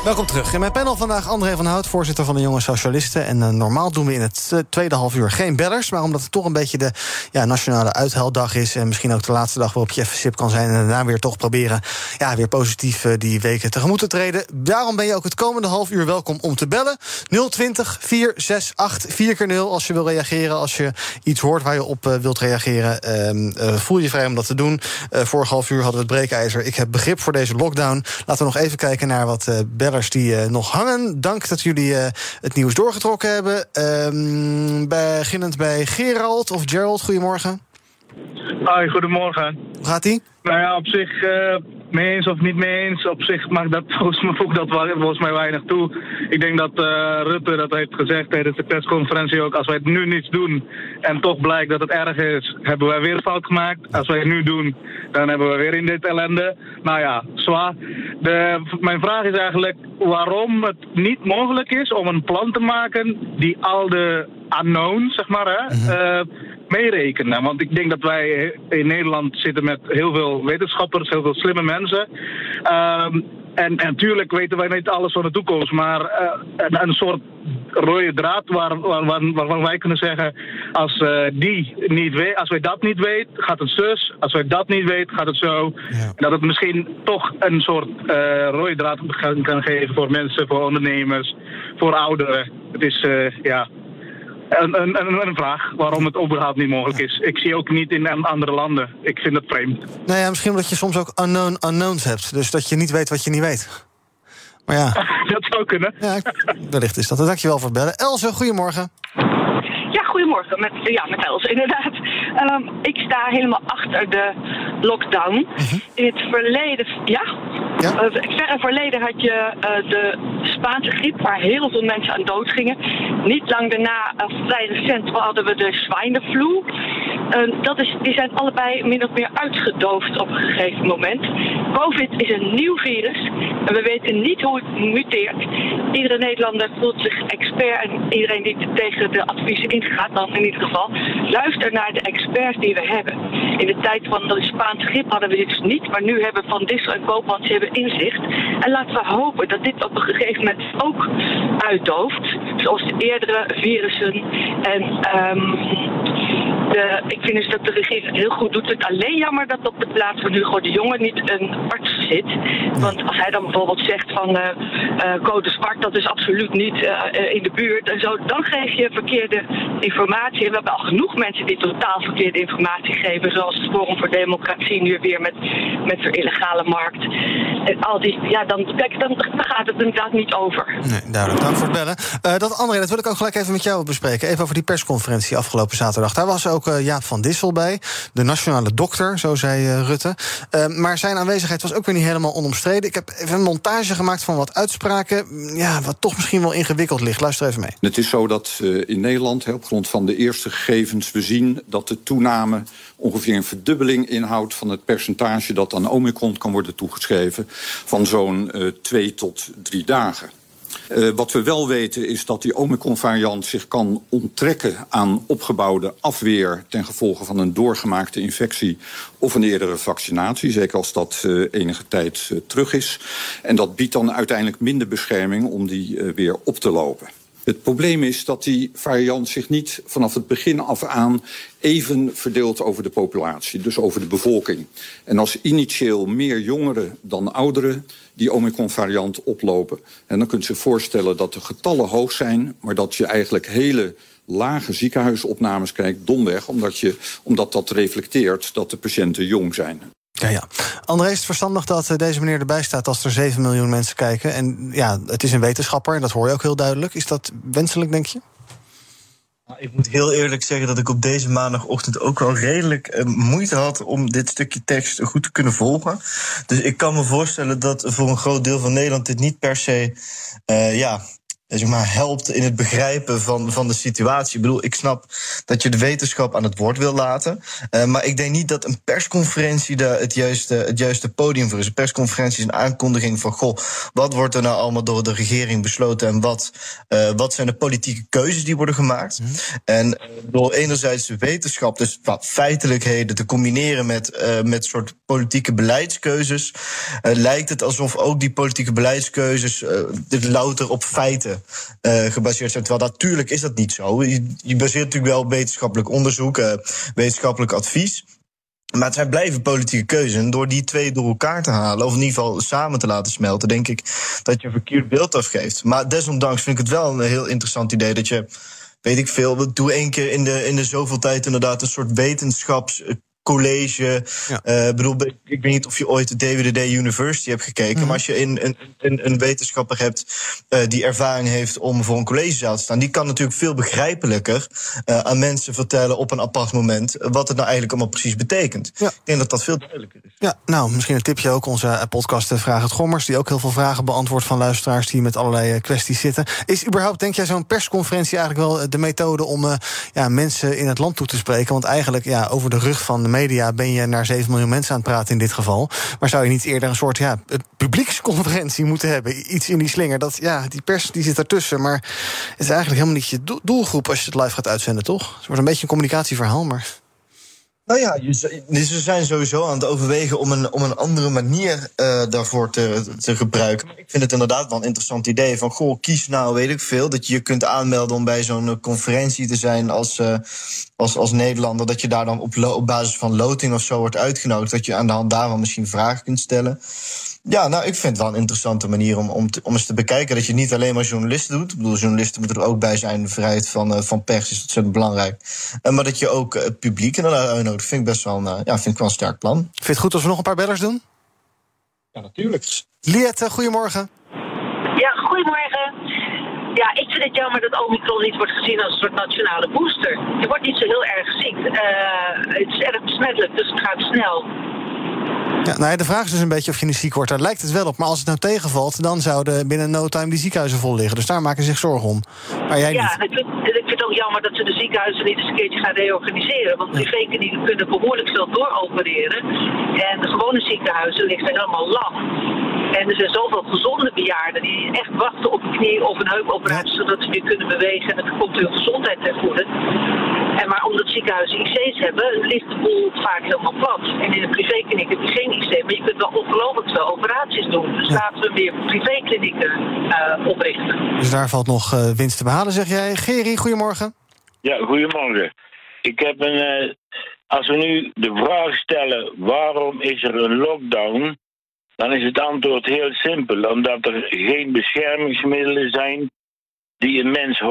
Welkom terug. In mijn panel vandaag André van Hout, voorzitter van de Jonge Socialisten. En uh, normaal doen we in het uh, tweede half uur geen bellers. Maar omdat het toch een beetje de ja, nationale uitheldag is... en misschien ook de laatste dag waarop je even sip kan zijn... en daarna weer toch proberen ja, weer positief uh, die weken tegemoet te treden. Daarom ben je ook het komende half uur welkom om te bellen. 020 468 4 keer 0 als je wil reageren. Als je iets hoort waar je op wilt reageren, ehm, voel je vrij om dat te doen. vorig half uur hadden we het breekijzer. Ik heb begrip voor deze lockdown. Laten we nog even kijken naar wat bellers die uh, nog hangen. Dank dat jullie uh, het nieuws doorgetrokken hebben. Um, beginnend bij Gerald of Gerald, goedemorgen. Hoi, goedemorgen. Hoe gaat ie? Nou ja, op zich uh, mee eens of niet mee eens. Op zich maakt dat volgens mij, voegt dat volgens mij weinig toe. Ik denk dat uh, Rutte dat heeft gezegd tijdens de persconferentie ook. Als wij het nu niets doen en toch blijkt dat het erg is, hebben wij weer fout gemaakt. Als wij het nu doen, dan hebben we weer in dit ellende. Nou ja, zwaar. De, mijn vraag is eigenlijk waarom het niet mogelijk is om een plan te maken die al de unknown, zeg maar, hè, uh, meerekenen. Want ik denk dat wij in Nederland zitten met heel veel wetenschappers, heel veel slimme mensen. Um, en, en natuurlijk weten wij niet alles van de toekomst, maar uh, een, een, soort rode draad waar, waar, waar, waarvan wij kunnen zeggen: als, uh, die niet weet, als wij dat niet weten, gaat het zus. Als wij dat niet weten, gaat het zo. Ja. Dat het misschien toch een soort uh, rode draad kan, kan geven voor mensen, voor ondernemers, voor ouderen. Het is, ja, een, een, een, vraag waarom het überhaupt niet mogelijk is. Ik zie ook niet in andere landen. Ik vind het vreemd. Nou ja, misschien omdat je soms ook unknown unknowns hebt. Dus dat je niet weet wat je niet weet. Maar ja. dat zou kunnen. Ja, wellicht is dat. Dankjewel voor het bellen. Else, goedemorgen. Ja, goedemorgen. Met, ja, met Els, inderdaad. Um, ik sta helemaal achter de lockdown. Uh -huh. In het verleden, ja? Uh, verre verleden had je uh, de Spaanse griep, waar heel veel mensen aan dood gingen. Niet lang daarna, vrij recent, hadden we de zwijnenflu. dat is, die zijn allebei min of meer uitgedoofd op een gegeven moment. COVID is een nieuw virus en we weten niet hoe het muteert. Iedere Nederlander voelt zich expert en iedereen die tegen de adviezen ingaat, dan in ieder geval, luister naar de experts die we hebben. In de tijd van de Spaanse griep hadden we dit dus niet, maar nu hebben Van Dissel en Koopmans hebben inzicht. En laten we hopen dat dit op een gegeven moment ook uitdooft, zoals de eerdere virussen. En um, de, ik vind dus dat de regering het heel goed doet. Het alleen jammer dat op de plaats van Hugo de Jonge niet een arts zit. Want als hij dan bijvoorbeeld zegt van uh, uh, code zwart, dat is absoluut niet uh, in de buurt en zo, dan geef je verkeerde informatie. En we hebben al genoeg mensen die totaal verkeerde informatie geven, zoals het Forum voor Democratie nu weer met, met illegale markt. En al die, ja, dan, kijk, dan, dan gaat het inderdaad niet over. Nee, duidelijk. Dank voor het bellen. dat André, dat wil ik ook gelijk even met jou bespreken. Even over die persconferentie afgelopen zaterdag. Daar was ook uh, Jaap van Dissel bij, de nationale dokter, zo zei uh, Rutte. Uh, maar zijn aanwezigheid was ook weer niet helemaal onomstreden. Ik heb even een montage gemaakt van wat uitspraken, ja, wat toch misschien wel ingewikkeld ligt. Luister even mee. Het is zo dat in Nederland, op grond van de eerste gegevens, we zien dat de toename ongeveer een verdubbeling inhoudt van het percentage dat aan Omicron kan worden toegeschreven van zo'n twee tot drie dagen. Uh, wat we wel weten is dat die Omicron-variant zich kan onttrekken aan opgebouwde afweer ten gevolge van een doorgemaakte infectie of een eerdere vaccinatie, zeker als dat uh, enige tijd uh, terug is. En dat biedt dan uiteindelijk minder bescherming om die weer op te lopen. Het probleem is dat die variant zich niet vanaf het begin af aan even verdeelt over de populatie, dus over de bevolking. En als initieel meer jongeren dan ouderen die Omicron-variant oplopen... en dan kunt je voorstellen dat de getallen hoog zijn... maar dat je eigenlijk hele lage ziekenhuisopnames krijgt, domweg... omdat, je, omdat dat reflecteert dat de patiënten jong zijn. Ja, ja. André, is het verstandig dat deze meneer erbij staat als er 7 miljoen mensen kijken? En ja, het is een wetenschapper, en dat hoor je ook heel duidelijk. Is dat wenselijk, denk je? Ik moet heel eerlijk zeggen dat ik op deze maandagochtend ook wel redelijk uh, moeite had om dit stukje tekst goed te kunnen volgen. Dus ik kan me voorstellen dat voor een groot deel van Nederland dit niet per se uh, ja, zeg maar, helpt in het begrijpen van, van de situatie. Ik bedoel, ik snap dat je de wetenschap aan het woord wil laten. Uh, maar ik denk niet dat een persconferentie de, het, juiste, het juiste podium voor is. Een persconferentie is een aankondiging van: goh, wat wordt er nou allemaal door de regering besloten en wat, uh, wat zijn de politieke keuzes die worden gemaakt? Mm. En door enerzijds de wetenschap, dus wat feitelijkheden, te combineren met, uh, met soort politieke beleidskeuzes, lijkt het alsof ook die politieke beleidskeuzes louter op feiten uh, gebaseerd zijn. Terwijl natuurlijk is dat niet zo. Je, baseert natuurlijk wel wetenschappelijk onderzoek, uh, wetenschappelijk advies. Maar het zijn blijven politieke keuzes. En door die twee door elkaar te halen, of in ieder geval samen te laten smelten, denk ik dat je een verkeerd beeld afgeeft. Maar desondanks vind ik het wel een heel interessant idee dat je weet ik veel. Doe één keer in de, in de zoveel tijd inderdaad een soort wetenschaps college. Ja. Uh, bedoel, ik weet niet of je ooit de DWDD University hebt gekeken. Mhm. Maar als je een, een, een wetenschapper hebt uh, die ervaring heeft om voor een collegezaal te staan, die kan natuurlijk veel begrijpelijker uh, aan mensen vertellen op een apart moment wat het nou eigenlijk allemaal precies betekent. Ja. Ik denk dat dat veel duidelijker is. Ja, nou, misschien een tipje ook. Onze podcast Vraag het Gommers, die ook heel veel vragen beantwoordt van luisteraars die met allerlei kwesties zitten. Is überhaupt, denk jij, zo'n persconferentie eigenlijk wel de methode om ja, mensen in het land toe te spreken? Want eigenlijk ja, over de rug van de media ben je naar 7 miljoen mensen aan het praten in dit geval. Maar zou je niet eerder een soort ja, publieksconferentie moeten hebben? Iets in die slinger. Dat, ja, die pers die zit ertussen. Maar het is eigenlijk helemaal niet je doelgroep als je het live gaat uitzenden, toch? Het wordt een beetje een communicatieverhaal, maar. Nou ja, dus we zijn sowieso aan het overwegen om een, om een andere manier uh, daarvoor te, te gebruiken. Ik vind het inderdaad wel een interessant idee van, goh, kies nou, weet ik veel, dat je je kunt aanmelden om bij zo'n conferentie te zijn als, uh, als, als Nederlander, dat je daar dan op, op basis van loting of zo wordt uitgenodigd, dat je aan de hand daarvan misschien vragen kunt stellen. Ja, nou, ik vind het wel een interessante manier om, om, te, om eens te bekijken. Dat je niet alleen maar journalisten doet. Ik bedoel, journalisten moeten er ook bij zijn. De vrijheid van, uh, van pers is ontzettend belangrijk. Uh, maar dat je ook het publiek inderdaad uitnodigt, vind ik best wel een, uh, ja, vind ik wel een sterk plan. Vind je het goed als we nog een paar bellers doen? Ja, natuurlijk. Liette, goedemorgen. Ja, goedemorgen. Ja, ik vind het jammer dat Omicron niet wordt gezien als een soort nationale booster. Je wordt niet zo heel erg ziek. het is erg besmettelijk, dus het gaat snel. Ja, nou ja, de vraag is dus een beetje of je niet ziek wordt. Daar lijkt het wel op. Maar als het nou tegenvalt, dan zouden binnen no time die ziekenhuizen vol liggen. Dus daar maken ze zich zorgen om. Maar jij ja, niet. Ik, vind, ik vind het ook jammer dat ze de ziekenhuizen niet eens een keertje gaan reorganiseren. Want die privéklinieken kunnen behoorlijk veel dooropereren. En de gewone ziekenhuizen liggen helemaal lam. En er zijn zoveel gezonde bejaarden die echt wachten op een knie of een heupoperatie, zodat ze weer kunnen bewegen. En dat komt hun gezondheid ten goede. En maar omdat ziekenhuizen IC's hebben, ligt de boel vaak helemaal plat. En in de privékliniek heb je geen IC, maar je kunt wel ongelooflijk veel operaties doen. Dus laten we meer privéklinieken uh, oprichten. Dus daar valt nog uh, winst te behalen, zeg jij. Geri, goedemorgen. Ja, goedemorgen. Ik heb een. Uh, als we nu de vraag stellen waarom is er een lockdown, dan is het antwoord heel simpel. Omdat er geen beschermingsmiddelen zijn die een mens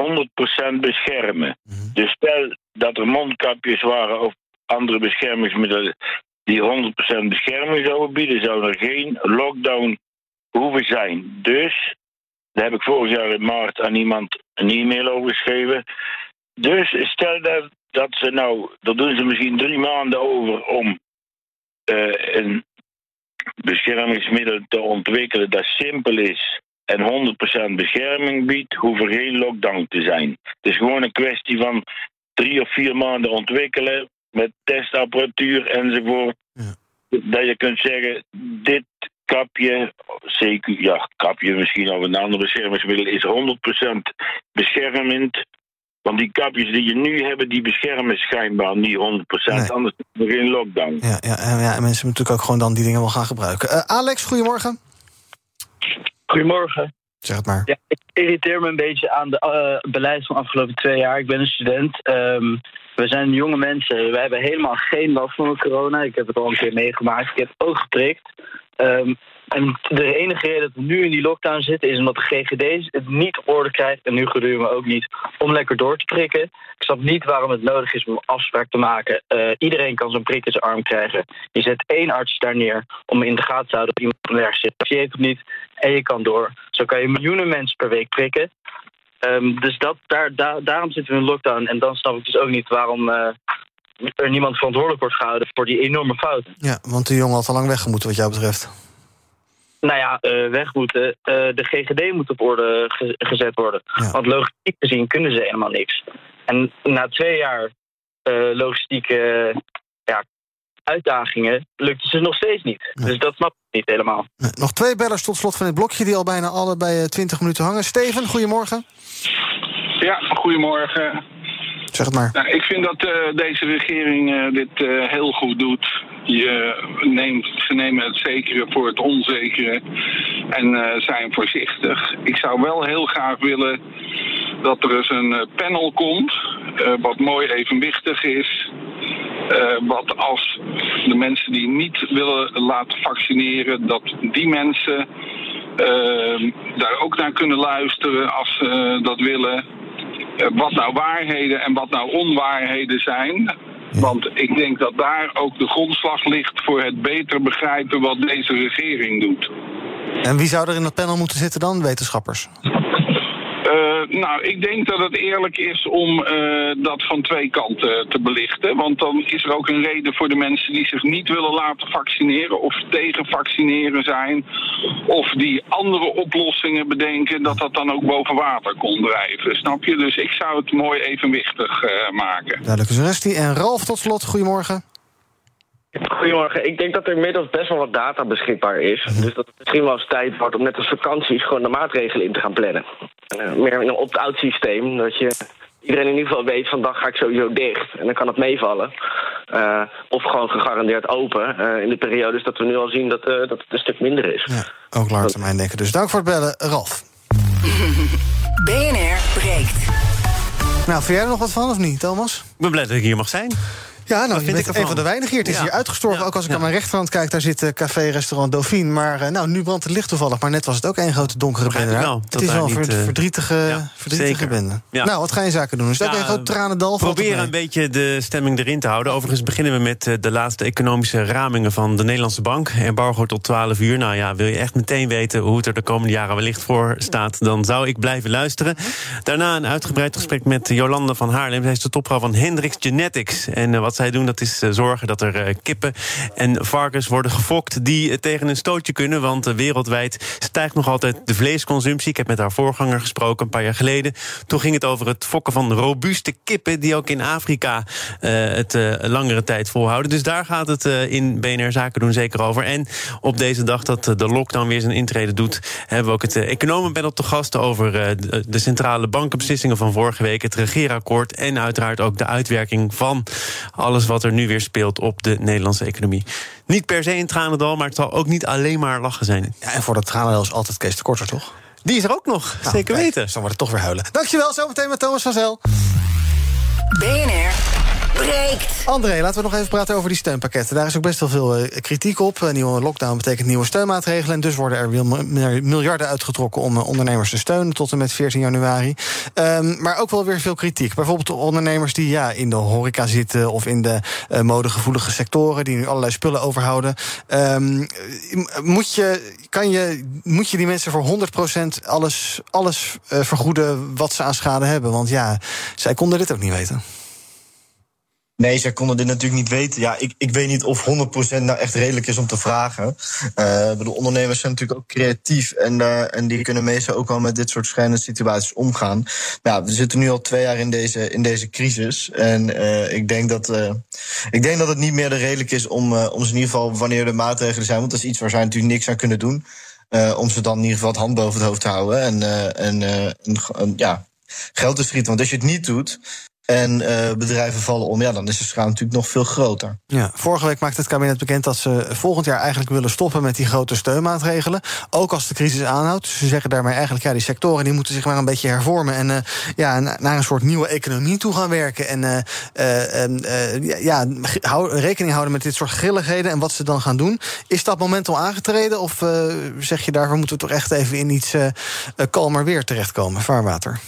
100% beschermen. Mm Dus stel dat er mondkapjes waren of andere beschermingsmiddelen die 100% bescherming zouden bieden, zou er geen lockdown hoeven zijn. Dus, daar heb ik vorig jaar in maart aan iemand een e-mail over geschreven. Dus stel dat, dat ze nou, daar doen ze misschien drie maanden over om uh, een beschermingsmiddel te ontwikkelen dat simpel is en 100% bescherming biedt, hoeft er geen lockdown te zijn. Het is gewoon een kwestie van drie of vier maanden ontwikkelen met testapparatuur enzovoort. Ja. Dat je kunt zeggen, dit kapje, CQ, ja, kapje misschien of een ander beschermingsmiddel is 100% beschermend. Want die kapjes die je nu hebt, die beschermen schijnbaar niet 100%. Nee. Anders is er geen lockdown. Ja, ja, ja, en mensen moeten natuurlijk ook gewoon dan die dingen wel gaan gebruiken. Uh, Alex, goedemorgen. Goedemorgen. Zeg het maar. Ja, ik irriteer me een beetje aan de uh, beleid van de afgelopen twee jaar. Ik ben een student. Um, we zijn jonge mensen. We hebben helemaal geen last van corona. Ik heb het al een keer meegemaakt. Ik heb ook geprikt. Um, en de enige reden dat we nu in die lockdown zitten... is omdat de GGD's het niet op orde krijgt... en nu gedurende ook niet, om lekker door te prikken. Ik snap niet waarom het nodig is om een afspraak te maken. Uh, iedereen kan zo'n prik in zijn arm krijgen. Je zet één arts daar neer om in de gaten te houden... of iemand of je heeft het niet, en je kan door. Zo kan je miljoenen mensen per week prikken. Um, dus dat, daar, daar, daarom zitten we in lockdown. En dan snap ik dus ook niet waarom... Uh, er niemand verantwoordelijk wordt gehouden voor die enorme fouten. Ja, want de jongen had al lang weggemoeten wat jou betreft. nou ja, eh, weg moeten. Eh, de GGD moet op orde ge- gezet worden. Want logistiek gezien kunnen ze helemaal niks. En na twee jaar eh, logistieke ja, uitdagingen lukt het ze nog steeds niet. Dus dat snap ik niet helemaal. Nog twee bellers tot slot van dit blokje die al bijna alle bij eh, 20 minuten hangen. Steven, goedemorgen. Ja, goedemorgen. Zeg het maar. Nou, ik vind dat eh, deze regering eh, dit eh, heel goed doet. Je neemt, ze nemen het zekere voor het onzekere en zijn voorzichtig. Ik zou wel heel graag willen dat er eens een panel komt, wat mooi evenwichtig is. Wat als de mensen die niet willen laten vaccineren, dat die mensen daar ook naar kunnen luisteren als ze dat willen. Eh, wat nou waarheden en wat nou onwaarheden zijn. Want ik denk dat daar ook de grondslag ligt voor het beter begrijpen wat deze regering doet. En wie zou er in dat panel moeten zitten dan? Wetenschappers. Eh, nou, ik denk dat het eerlijk is om eh, dat van twee kanten te belichten. Want dan is er ook een reden voor de mensen die zich niet willen laten vaccineren of tegen vaccineren zijn. Of die andere oplossingen bedenken, dat dat dan ook boven water kon drijven. Snap je? Dus ik zou het mooi evenwichtig eh, maken. Duidelijk suggestie. En Ralf tot slot, goedemorgen. Goedemorgen. Ik denk dat er inmiddels best wel wat data beschikbaar is. Dus dat het misschien wel eens tijd wordt om net als vakanties gewoon de maatregelen in te gaan plannen. Eh, meer een opt-out systeem. Dat je iedereen in ieder geval weet van dan ga ik sowieso dicht. En dan kan het meevallen. Eh, of gewoon gegarandeerd open. eh, in de periodes dat we nu al zien dat, eh, dat het een stuk minder is. Ook lange termijn denken. Dus dank voor het bellen, Ralf. BNR breekt. Nou, vind jij er nog wat van of niet, Thomas? Ik ben blij dat ik hier mag zijn. Ja, nou, vind ik een van de weinigen hier. Het is hier uitgestorven. Ook als ik aan mijn rechterhand kijk, daar zit eh, café-restaurant Dauphine. Maar eh, nou, nu brandt het licht toevallig. Maar net was het ook één grote donkere bende. het dat is wel een eh, verdrietige, verdrietige bende. Nou, wat ga je zaken doen? Is het ook een groot tranendal? Proberen een beetje de stemming erin te houden. Overigens beginnen we met de laatste economische ramingen van de Nederlandse Bank. Embargo tot 12 uur. Nou ja, wil je echt meteen weten hoe het er de komende jaren wellicht voor staat, dan zou ik blijven luisteren. Daarna een uitgebreid gesprek met Jolande van Haarlem. Zij is de topvrouw van Hendrix Genetics. En wat zij doen, dat is eh, zorgen dat er eh, kippen en varkens worden gefokt die eh, tegen een stootje kunnen. Want wereldwijd stijgt nog altijd de vleesconsumptie. Ik heb met haar voorganger gesproken een paar jaar geleden. Toen ging het over het fokken van robuuste kippen die ook in Afrika het langere tijd volhouden. Dus daar gaat het in BNR Zaken doen zeker over. En op deze dag dat de lockdown weer zijn intrede doet, hebben we ook het economenpanel te gast over de- de centrale bankenbeslissingen van vorige week, het regeerakkoord en uiteraard ook de uitwerking van alles wat er nu weer speelt op de Nederlandse economie. Niet per se een tranendal, maar het zal ook niet alleen maar lachen zijn. Ja, en voor dat tranendal is altijd Kees de Korter, toch? Die is er ook nog, Nou, zeker kijk, weten. Dan wordt het toch weer huilen. Dankjewel, zometeen met Thomas van Zel. BNR André, laten we nog even praten over die steunpakketten. Daar is ook best wel veel eh, kritiek op. Een nieuwe lockdown betekent nieuwe steunmaatregelen. En dus worden er miljarden uitgetrokken om eh, ondernemers te steunen tot en met 14 januari. Ehm, maar ook wel weer veel kritiek. Bijvoorbeeld de ondernemers die ja, in de horeca zitten of in de eh, modegevoelige sectoren, die nu allerlei spullen overhouden. Ehm, moet, je, kan je, moet je die mensen voor 100% alles, alles eh, vergoeden wat ze aan schade hebben? Want ja, zij konden dit ook niet weten. Nee, zij konden dit natuurlijk niet weten. Ja, ik, ik weet niet of 100% nou echt redelijk is om te vragen. Ik bedoel, ondernemers zijn natuurlijk ook creatief. En, eh, en die kunnen meestal ook wel met dit soort schrijnende situaties omgaan. Nou, we zitten nu al twee jaar in deze, in deze crisis. En eh, ik, denk dat, ik denk dat het niet meer de redelijk is om, om ze in ieder geval, wanneer er maatregelen zijn, want dat is iets waar zij natuurlijk niks aan kunnen doen. om ze dan in ieder geval het hand boven het hoofd te houden. En, en, en, en, ja, geld te schieten. Want als je het niet doet en eh, bedrijven vallen om, ja, dan is de schade natuurlijk nog veel groter. Ja, vorige week maakte het kabinet bekend dat ze volgend jaar eigenlijk willen stoppen met die grote steunmaatregelen. Ook als de crisis aanhoudt. Dus ze zeggen daarmee eigenlijk, ja, die sectoren die moeten zich maar een beetje hervormen. En eh, ja, na- naar een soort nieuwe economie toe gaan werken. En eh, ja, rekening houden met dit soort grilligheden en wat ze dan gaan doen. Is dat moment al aangetreden? Of zeg je daarvoor moeten we toch echt even in iets kalmer weer terechtkomen, vaarwater?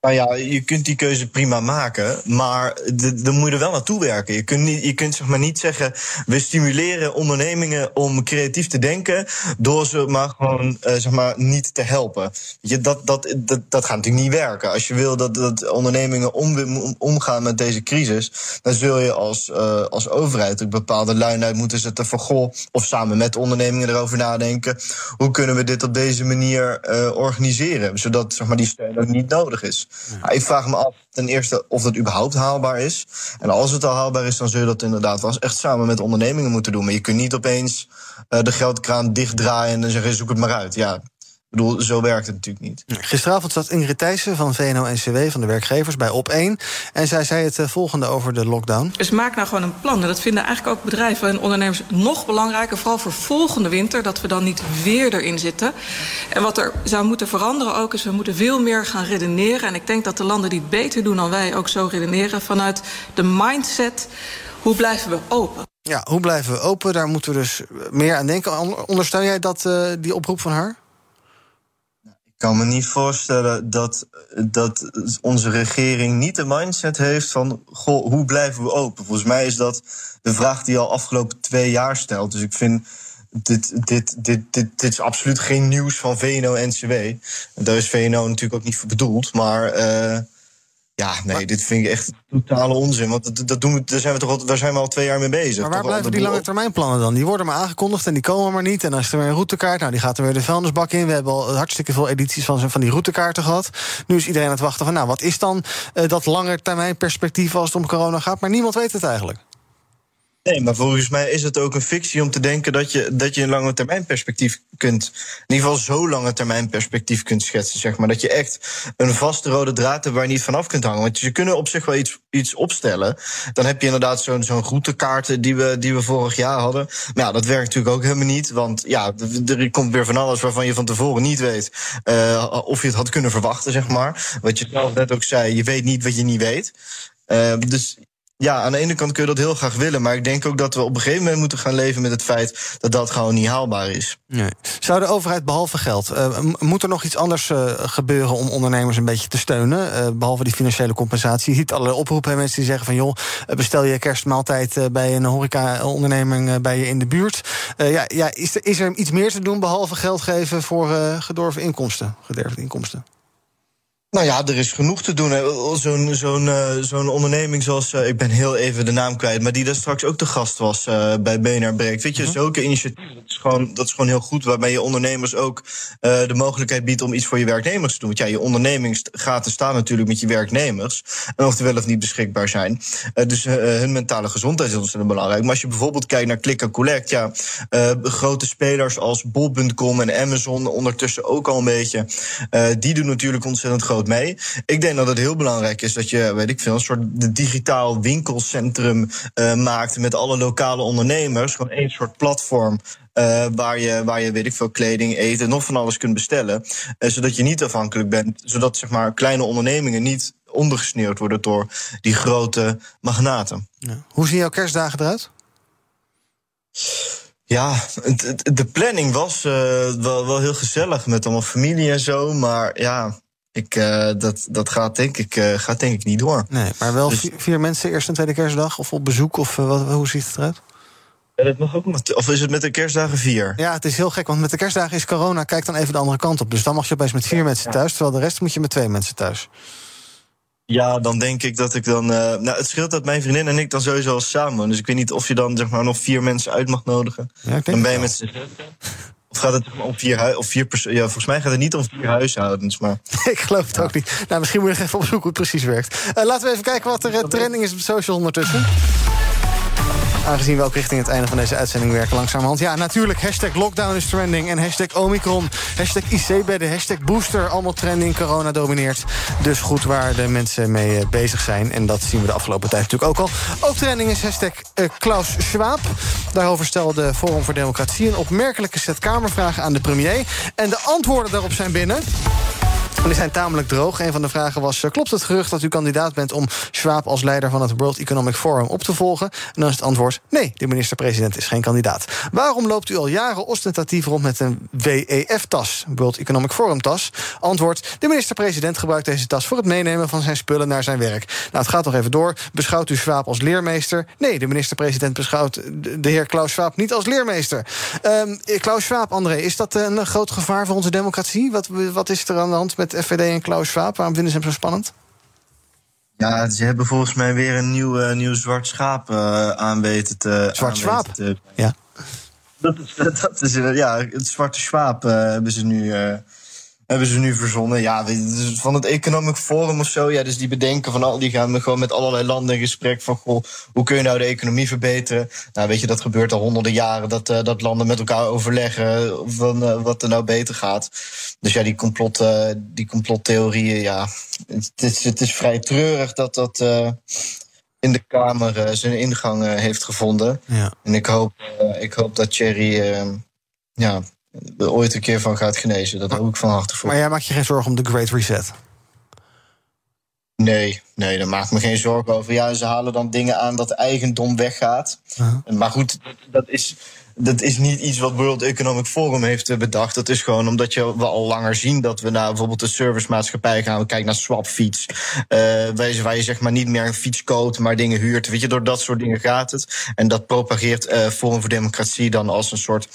Nou ja, je kunt die keuze prima maken, maar dan moet je er wel naartoe werken. Je kunt, niet, je kunt zeg maar niet zeggen, we stimuleren ondernemingen om creatief te denken, door ze maar gewoon eh, zeg maar, niet te helpen. Je, dat, dat, dat, dat gaat natuurlijk niet werken. Als je wil dat, dat ondernemingen om, om- omgaan met deze crisis, dan zul je als, eh, als overheid ook bepaalde uit moeten zetten van goh, of samen met ondernemingen erover nadenken, hoe kunnen we dit op deze manier eh, organiseren, zodat zeg maar, die steun ook niet nodig is. Ik vraag me af ten eerste of dat überhaupt haalbaar is. En als het al haalbaar is, dan zul je dat inderdaad wel echt samen met ondernemingen moeten doen. Maar je kunt niet opeens eh, de geldkraan dichtdraaien en zeggen zoek het maar uit. Ja, ik bedoel, zo werkt het natuurlijk niet. Gisteravond zat Ingrid Thijssen van VNO-NCW, van de werkgevers, bij Op1. En zij zei het eh, volgende over de lockdown. Dus maak nou gewoon een plan. En dat vinden eigenlijk ook bedrijven en ondernemers nog belangrijker. Vooral voor volgende winter, dat we dan niet weer erin zitten. En wat er zou moeten veranderen ook, is we moeten veel meer gaan redeneren. En ik denk dat de landen die het beter doen dan wij ook zo redeneren. Vanuit de mindset, hoe blijven we open? Ja, hoe blijven we open? Daar moeten we dus meer aan denken. Ondersteun jij dat, eh, die oproep van haar? Kan me niet voorstellen dat, dat onze regering niet de mindset heeft van... Goh, hoe blijven we open? Volgens mij is dat de vraag die al afgelopen twee jaar stelt. Dus ik vind, dit, dit, dit, dit, dit is absoluut geen nieuws van VNO-NCW. Daar is VNO natuurlijk ook niet voor bedoeld. Maar eh, ja, nee, dit vind ik echt totale onzin. Want dat, dat doen we, daar, zijn we toch al, daar zijn we al twee jaar mee bezig. Maar waar al blijven die lange termijn plannen dan? Die worden maar aangekondigd en die komen maar niet. En dan is er weer een routekaart. Nou, die gaat er weer de vuilnisbak in. We hebben al hartstikke veel edities van, van die routekaarten gehad. Nu is iedereen aan het wachten van, nou, wat is dan eh, dat lange termijn perspectief als het om corona gaat? Maar niemand weet het eigenlijk. Nee, maar volgens mij is het ook een fictie om te denken dat je, dat je een lange termijn perspectief kunt. In ieder geval zo'n lange termijn perspectief kunt schetsen. Zeg maar. Dat je echt een vaste rode draad hebt waar je niet vanaf kunt hangen. Want ze kunnen op zich wel iets, iets opstellen. Dan heb je inderdaad zo'n zo'n routekaart die we, die we vorig jaar hadden. Maar ja, dat werkt natuurlijk ook helemaal niet. Want ja, er komt weer van alles waarvan je van tevoren niet weet eh, of je het had kunnen verwachten, zeg maar. Wat je zelf net ook zei, je weet niet wat je niet weet. Eh, dus ja, aan de ene kant kun je dat heel graag willen. Maar ik denk ook dat we op een gegeven moment moeten gaan leven met het feit dat dat gewoon niet haalbaar is. Nee. Zou de overheid behalve geld, eh, moet er nog iets anders eh, gebeuren om ondernemers een beetje te steunen? eh, behalve die financiële compensatie. Je ziet alle oproepen, mensen die zeggen van joh, bestel je kerstmaaltijd bij een horeca-onderneming bij je in de buurt. Ja, ja, is, er, is er iets meer te doen behalve geld geven voor gedorven inkomsten, gederfde inkomsten? Nou ja, er is genoeg te doen. Zo'n zo'n eh, zo'n onderneming zoals, eh, ik ben heel even de naam kwijt, maar die daar straks ook de gast was eh, bij BNR Breekt. Weet je, zulke initiatieven, dat is, gewoon, dat is gewoon heel goed, waarbij je ondernemers ook de mogelijkheid biedt om iets voor je werknemers te doen. Want ja, je onderneming gaat staan natuurlijk met je werknemers, en of die wel of niet beschikbaar zijn. Dus hun mentale gezondheid is ontzettend belangrijk. Maar als je bijvoorbeeld kijkt naar Click and Collect, ja, grote spelers als Bol.com en Amazon ondertussen ook al een beetje, die doen natuurlijk ontzettend groot mee. Ik denk dat het heel belangrijk is dat je, weet ik veel, een soort de digitaal winkelcentrum eh, maakt met alle lokale ondernemers. Gewoon één soort platform. eh, waar, je, waar je, weet ik veel, kleding, eten, nog van alles kunt bestellen. eh, zodat je niet afhankelijk bent. Zodat zeg maar, kleine ondernemingen niet ondergesneeuwd worden door die grote magnaten. Hoe zien jouw kerstdagen eruit? Ja, de planning was wel, wel heel gezellig met allemaal familie en zo. Maar ja, ik, eh, dat, dat gaat, denk ik, eh, gaat denk ik niet door. Nee, maar wel Dus- vier, vier mensen eerste en tweede kerstdag of op bezoek of eh, wat, hoe ziet het eruit? Ja, dat mag ook met, of is het met de kerstdagen vier? Ja, het is heel gek, want met de kerstdagen is corona. Kijk dan even de andere kant op. Dus dan mag je opeens met vier mensen thuis, terwijl de rest moet je met twee mensen thuis. Ja, dan denk ik dat ik dan. eh, nou, het scheelt dat mijn vriendin en ik dan sowieso al samen. Dus ik weet niet of je dan zeg maar nog vier mensen uit mag nodigen. Ja, ik denk dan ben je met z'n gaat het om vier, of vier? Ja, volgens mij gaat het niet om vier huishoudens, maar. ik geloof het ook niet. Nou, misschien moet je nog even opzoeken hoe het precies werkt. Eh, laten we even kijken wat er eh, trending is op social ondertussen. Aangezien we ook richting het einde van deze uitzending werken langzamerhand. Ja, natuurlijk, hashtag lockdown is trending. En hashtag omicron, hashtag IC-bedden, hashtag booster. Allemaal trending, corona domineert. Dus goed waar de mensen mee eh, bezig zijn. En dat zien we de afgelopen tijd natuurlijk ook al. Ook trending is hashtag eh, Klaus Schwab. Daarover stelde Forum voor Democratie... een opmerkelijke set kamervragen aan de premier. En de antwoorden daarop zijn binnen... Die zijn tamelijk droog. Een van de vragen was: eh, klopt het gerucht dat u kandidaat bent om Schwab als leider van het World Economic Forum op te volgen? En dan is het antwoord: nee, de minister-president is geen kandidaat. Waarom loopt u al jaren ostentatief rond met een WEF-tas, World Economic Forum-tas? Antwoord: de minister-president gebruikt deze tas voor het meenemen van zijn spullen naar zijn werk. Nou, het gaat nog even door. Beschouwt u Schwab als leermeester? Nee, de minister-president beschouwt de heer Klaus Schwab niet als leermeester. Ehm, Klaus Schwab, André, is dat een groot gevaar voor onze democratie? Wat, wat is er aan de hand met FVD en Klaus Schwab? Waarom vinden ze hem zo spannend? Ja, ze hebben volgens mij weer een nieuw, eh, nieuw zwart schaap eh aan weten te... Zwart schaap? Ja. Dat is, dat is eh, ja, het zwarte eh, hebben ze nu. Hebben ze nu verzonnen. Ja, van het Economic Forum of zo. Ja, dus die bedenken van al die gaan we gewoon met allerlei landen in gesprek van goh, hoe kun je nou de economie verbeteren? Nou, weet je, dat gebeurt al honderden jaren dat, eh, dat landen met elkaar overleggen van eh, wat er nou beter gaat. Dus ja, die, complot, eh, die complottheorieën, ja, het is, het is vrij treurig dat dat in de Kamer zijn ingang heeft gevonden. Ja. En ik hoop, ik hoop dat Thierry ja, er ooit een keer van gaat genezen. Dat hoop ik van harte voor. Maar jij maakt je geen zorgen om de Great Reset? Nee, nee, daar maak ik me geen zorgen over. Ja, ze halen dan dingen aan dat eigendom weggaat. Maar goed, dat is, dat is niet iets wat World Economic Forum heeft eh, bedacht. Dat is gewoon omdat je, we al langer zien dat we naar bijvoorbeeld de servicemaatschappij gaan. We kijken naar Swapfiets. eh waar, je, zeg maar niet meer een fiets koopt, maar dingen huurt. Weet je, door dat soort dingen gaat het. En dat propageert eh Forum voor Democratie dan als een soort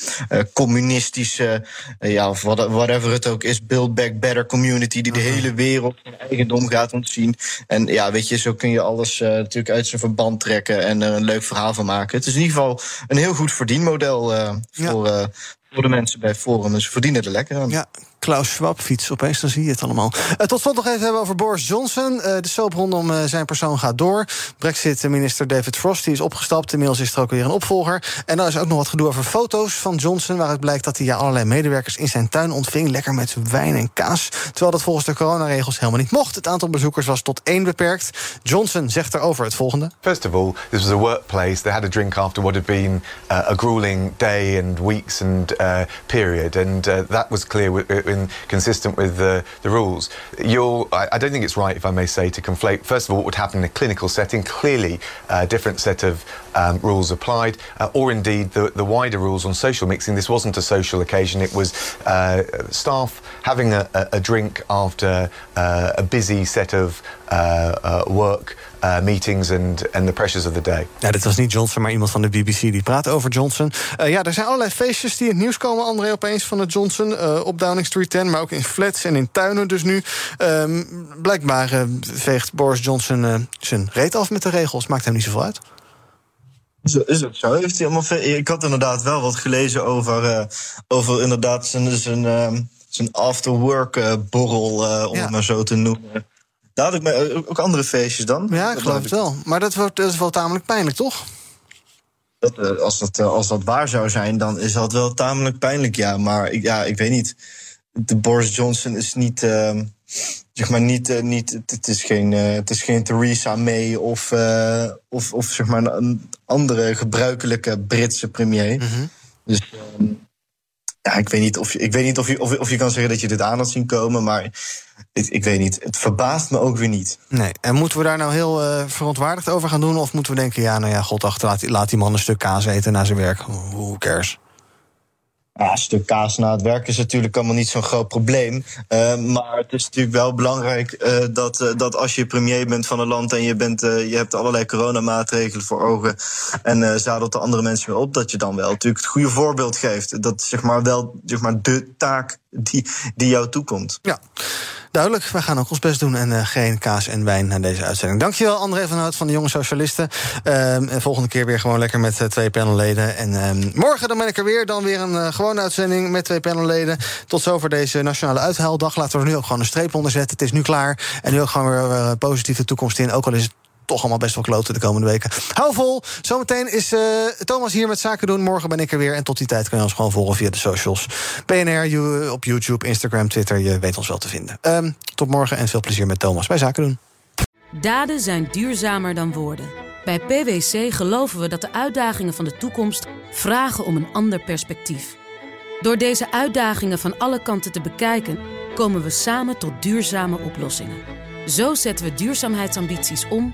communistische, ja, of what- whatever het ook is, Build Back Better community die de hele wereld van eigendom gaat ontzien. En ja, weet je, zo kun je alles natuurlijk uit zijn verband trekken en er een leuk verhaal van maken. Het is in ieder geval een heel goed verdienmodel eh, voor, eh, voor de mensen bij Forum. Dus ze verdienen er lekker aan. Ja, Klaus Schwab fiets, opeens dan zie je het allemaal. Eh, tot slot nog even hebben over Boris Johnson. Eh, de soap rondom eh, zijn persoon gaat door. Brexit-minister David Frost die is opgestapt. Inmiddels is er ook weer een opvolger. En dan is ook nog wat gedoe over foto's van Johnson... waaruit blijkt dat hij ja, allerlei medewerkers in zijn tuin ontving... lekker met wijn en kaas. Terwijl dat volgens de coronaregels helemaal niet mocht. Het aantal bezoekers was tot één beperkt. Johnson zegt erover het volgende. First of all, this was a workplace. They had a drink after what had been uh, a grueling day and weeks and uh, period, and uh, that was clear in consistent with the, the rules. You're, I, I don't think it's right, if I may say, to conflate. First of all, what would happen in a clinical setting. Clearly, a different set of um, rules applied, uh, or indeed the, the wider rules on social mixing. This wasn't a social occasion. It was uh, staff having a, a, a drink after uh, a busy set of uh, uh, work. Uh, meetings and, and the pressures of the day. Ja, dit was niet Johnson, maar iemand van de BBC die praat over Johnson. Eh, ja, er zijn allerlei feestjes die in het nieuws komen, André, opeens van de Johnson. eh, op Downing Street 10, maar ook in flats en in tuinen dus nu. Ehm, blijkbaar eh, veegt Boris Johnson eh, zijn reet af met de regels. Maakt hem niet zoveel uit. Is, is het zo? Heeft hij allemaal ik had inderdaad wel wat gelezen over, eh, over inderdaad zijn, zijn, ehm, zijn after-work eh, borrel, eh, om Ja. het maar zo te noemen. Daar had ik me, eh, ook andere feestjes dan. Ja, ik Dat geloof het wel. Maar dat, wordt, dat is wel tamelijk pijnlijk, toch? Dat, eh, als, dat, eh, als dat waar zou zijn, dan is dat wel tamelijk pijnlijk, ja. Maar ik, ja, ik weet niet. De Boris Johnson is niet. ehm, zeg maar niet. niet het, is geen, het is geen Theresa May of, of, of zeg maar een, andere gebruikelijke Britse premier. Dus. ehm, ja, ik weet niet, of ik weet niet of, je, of, of je kan zeggen dat je dit aan had zien komen, maar ik, ik weet niet. Het verbaast me ook weer niet. Nee. En moeten we daar nou heel eh, verontwaardigd over gaan doen? Of moeten we denken, ja, nou ja, god achter, laat, laat die man een stuk kaas eten na zijn werk. Who cares? Ja, een stuk kaas na het werk is natuurlijk allemaal niet zo'n groot probleem. Eh, maar het is natuurlijk wel belangrijk eh, dat, eh, dat als je premier bent van een land en je, bent, je hebt allerlei coronamaatregelen voor ogen en zadelt de andere mensen weer op, dat je dan wel natuurlijk het goede voorbeeld geeft. Dat zeg maar wel zeg maar, de taak die, die jou toekomt. Ja. Duidelijk, wij gaan ook ons best doen en eh, geen kaas en wijn na deze uitzending. Dankjewel André van Hout van de Jonge Socialisten. Ehm, en volgende keer weer gewoon lekker met eh, twee panelleden. En ehm, morgen dan ben ik er weer, dan weer een eh, gewone uitzending met twee panelleden. Tot zover deze Nationale Uithaaldag. Laten we er nu ook gewoon een streep onder zetten. Het is nu klaar. En nu ook gewoon weer positieve toekomst in. Ook al is het toch allemaal best wel kloten de komende weken. Hou vol. Zometeen is eh, Thomas hier met Zaken doen. Morgen ben ik er weer. En tot die tijd kun je ons gewoon volgen via de socials. BNR, you- op YouTube, Instagram, Twitter. Je weet ons wel te vinden. Ehm, tot morgen en veel plezier met Thomas bij Zaken doen. Daden zijn duurzamer dan woorden. Bij PwC geloven we dat de uitdagingen van de toekomst vragen om een ander perspectief. Door deze uitdagingen van alle kanten te bekijken, komen we samen tot duurzame oplossingen. Zo zetten we duurzaamheidsambities om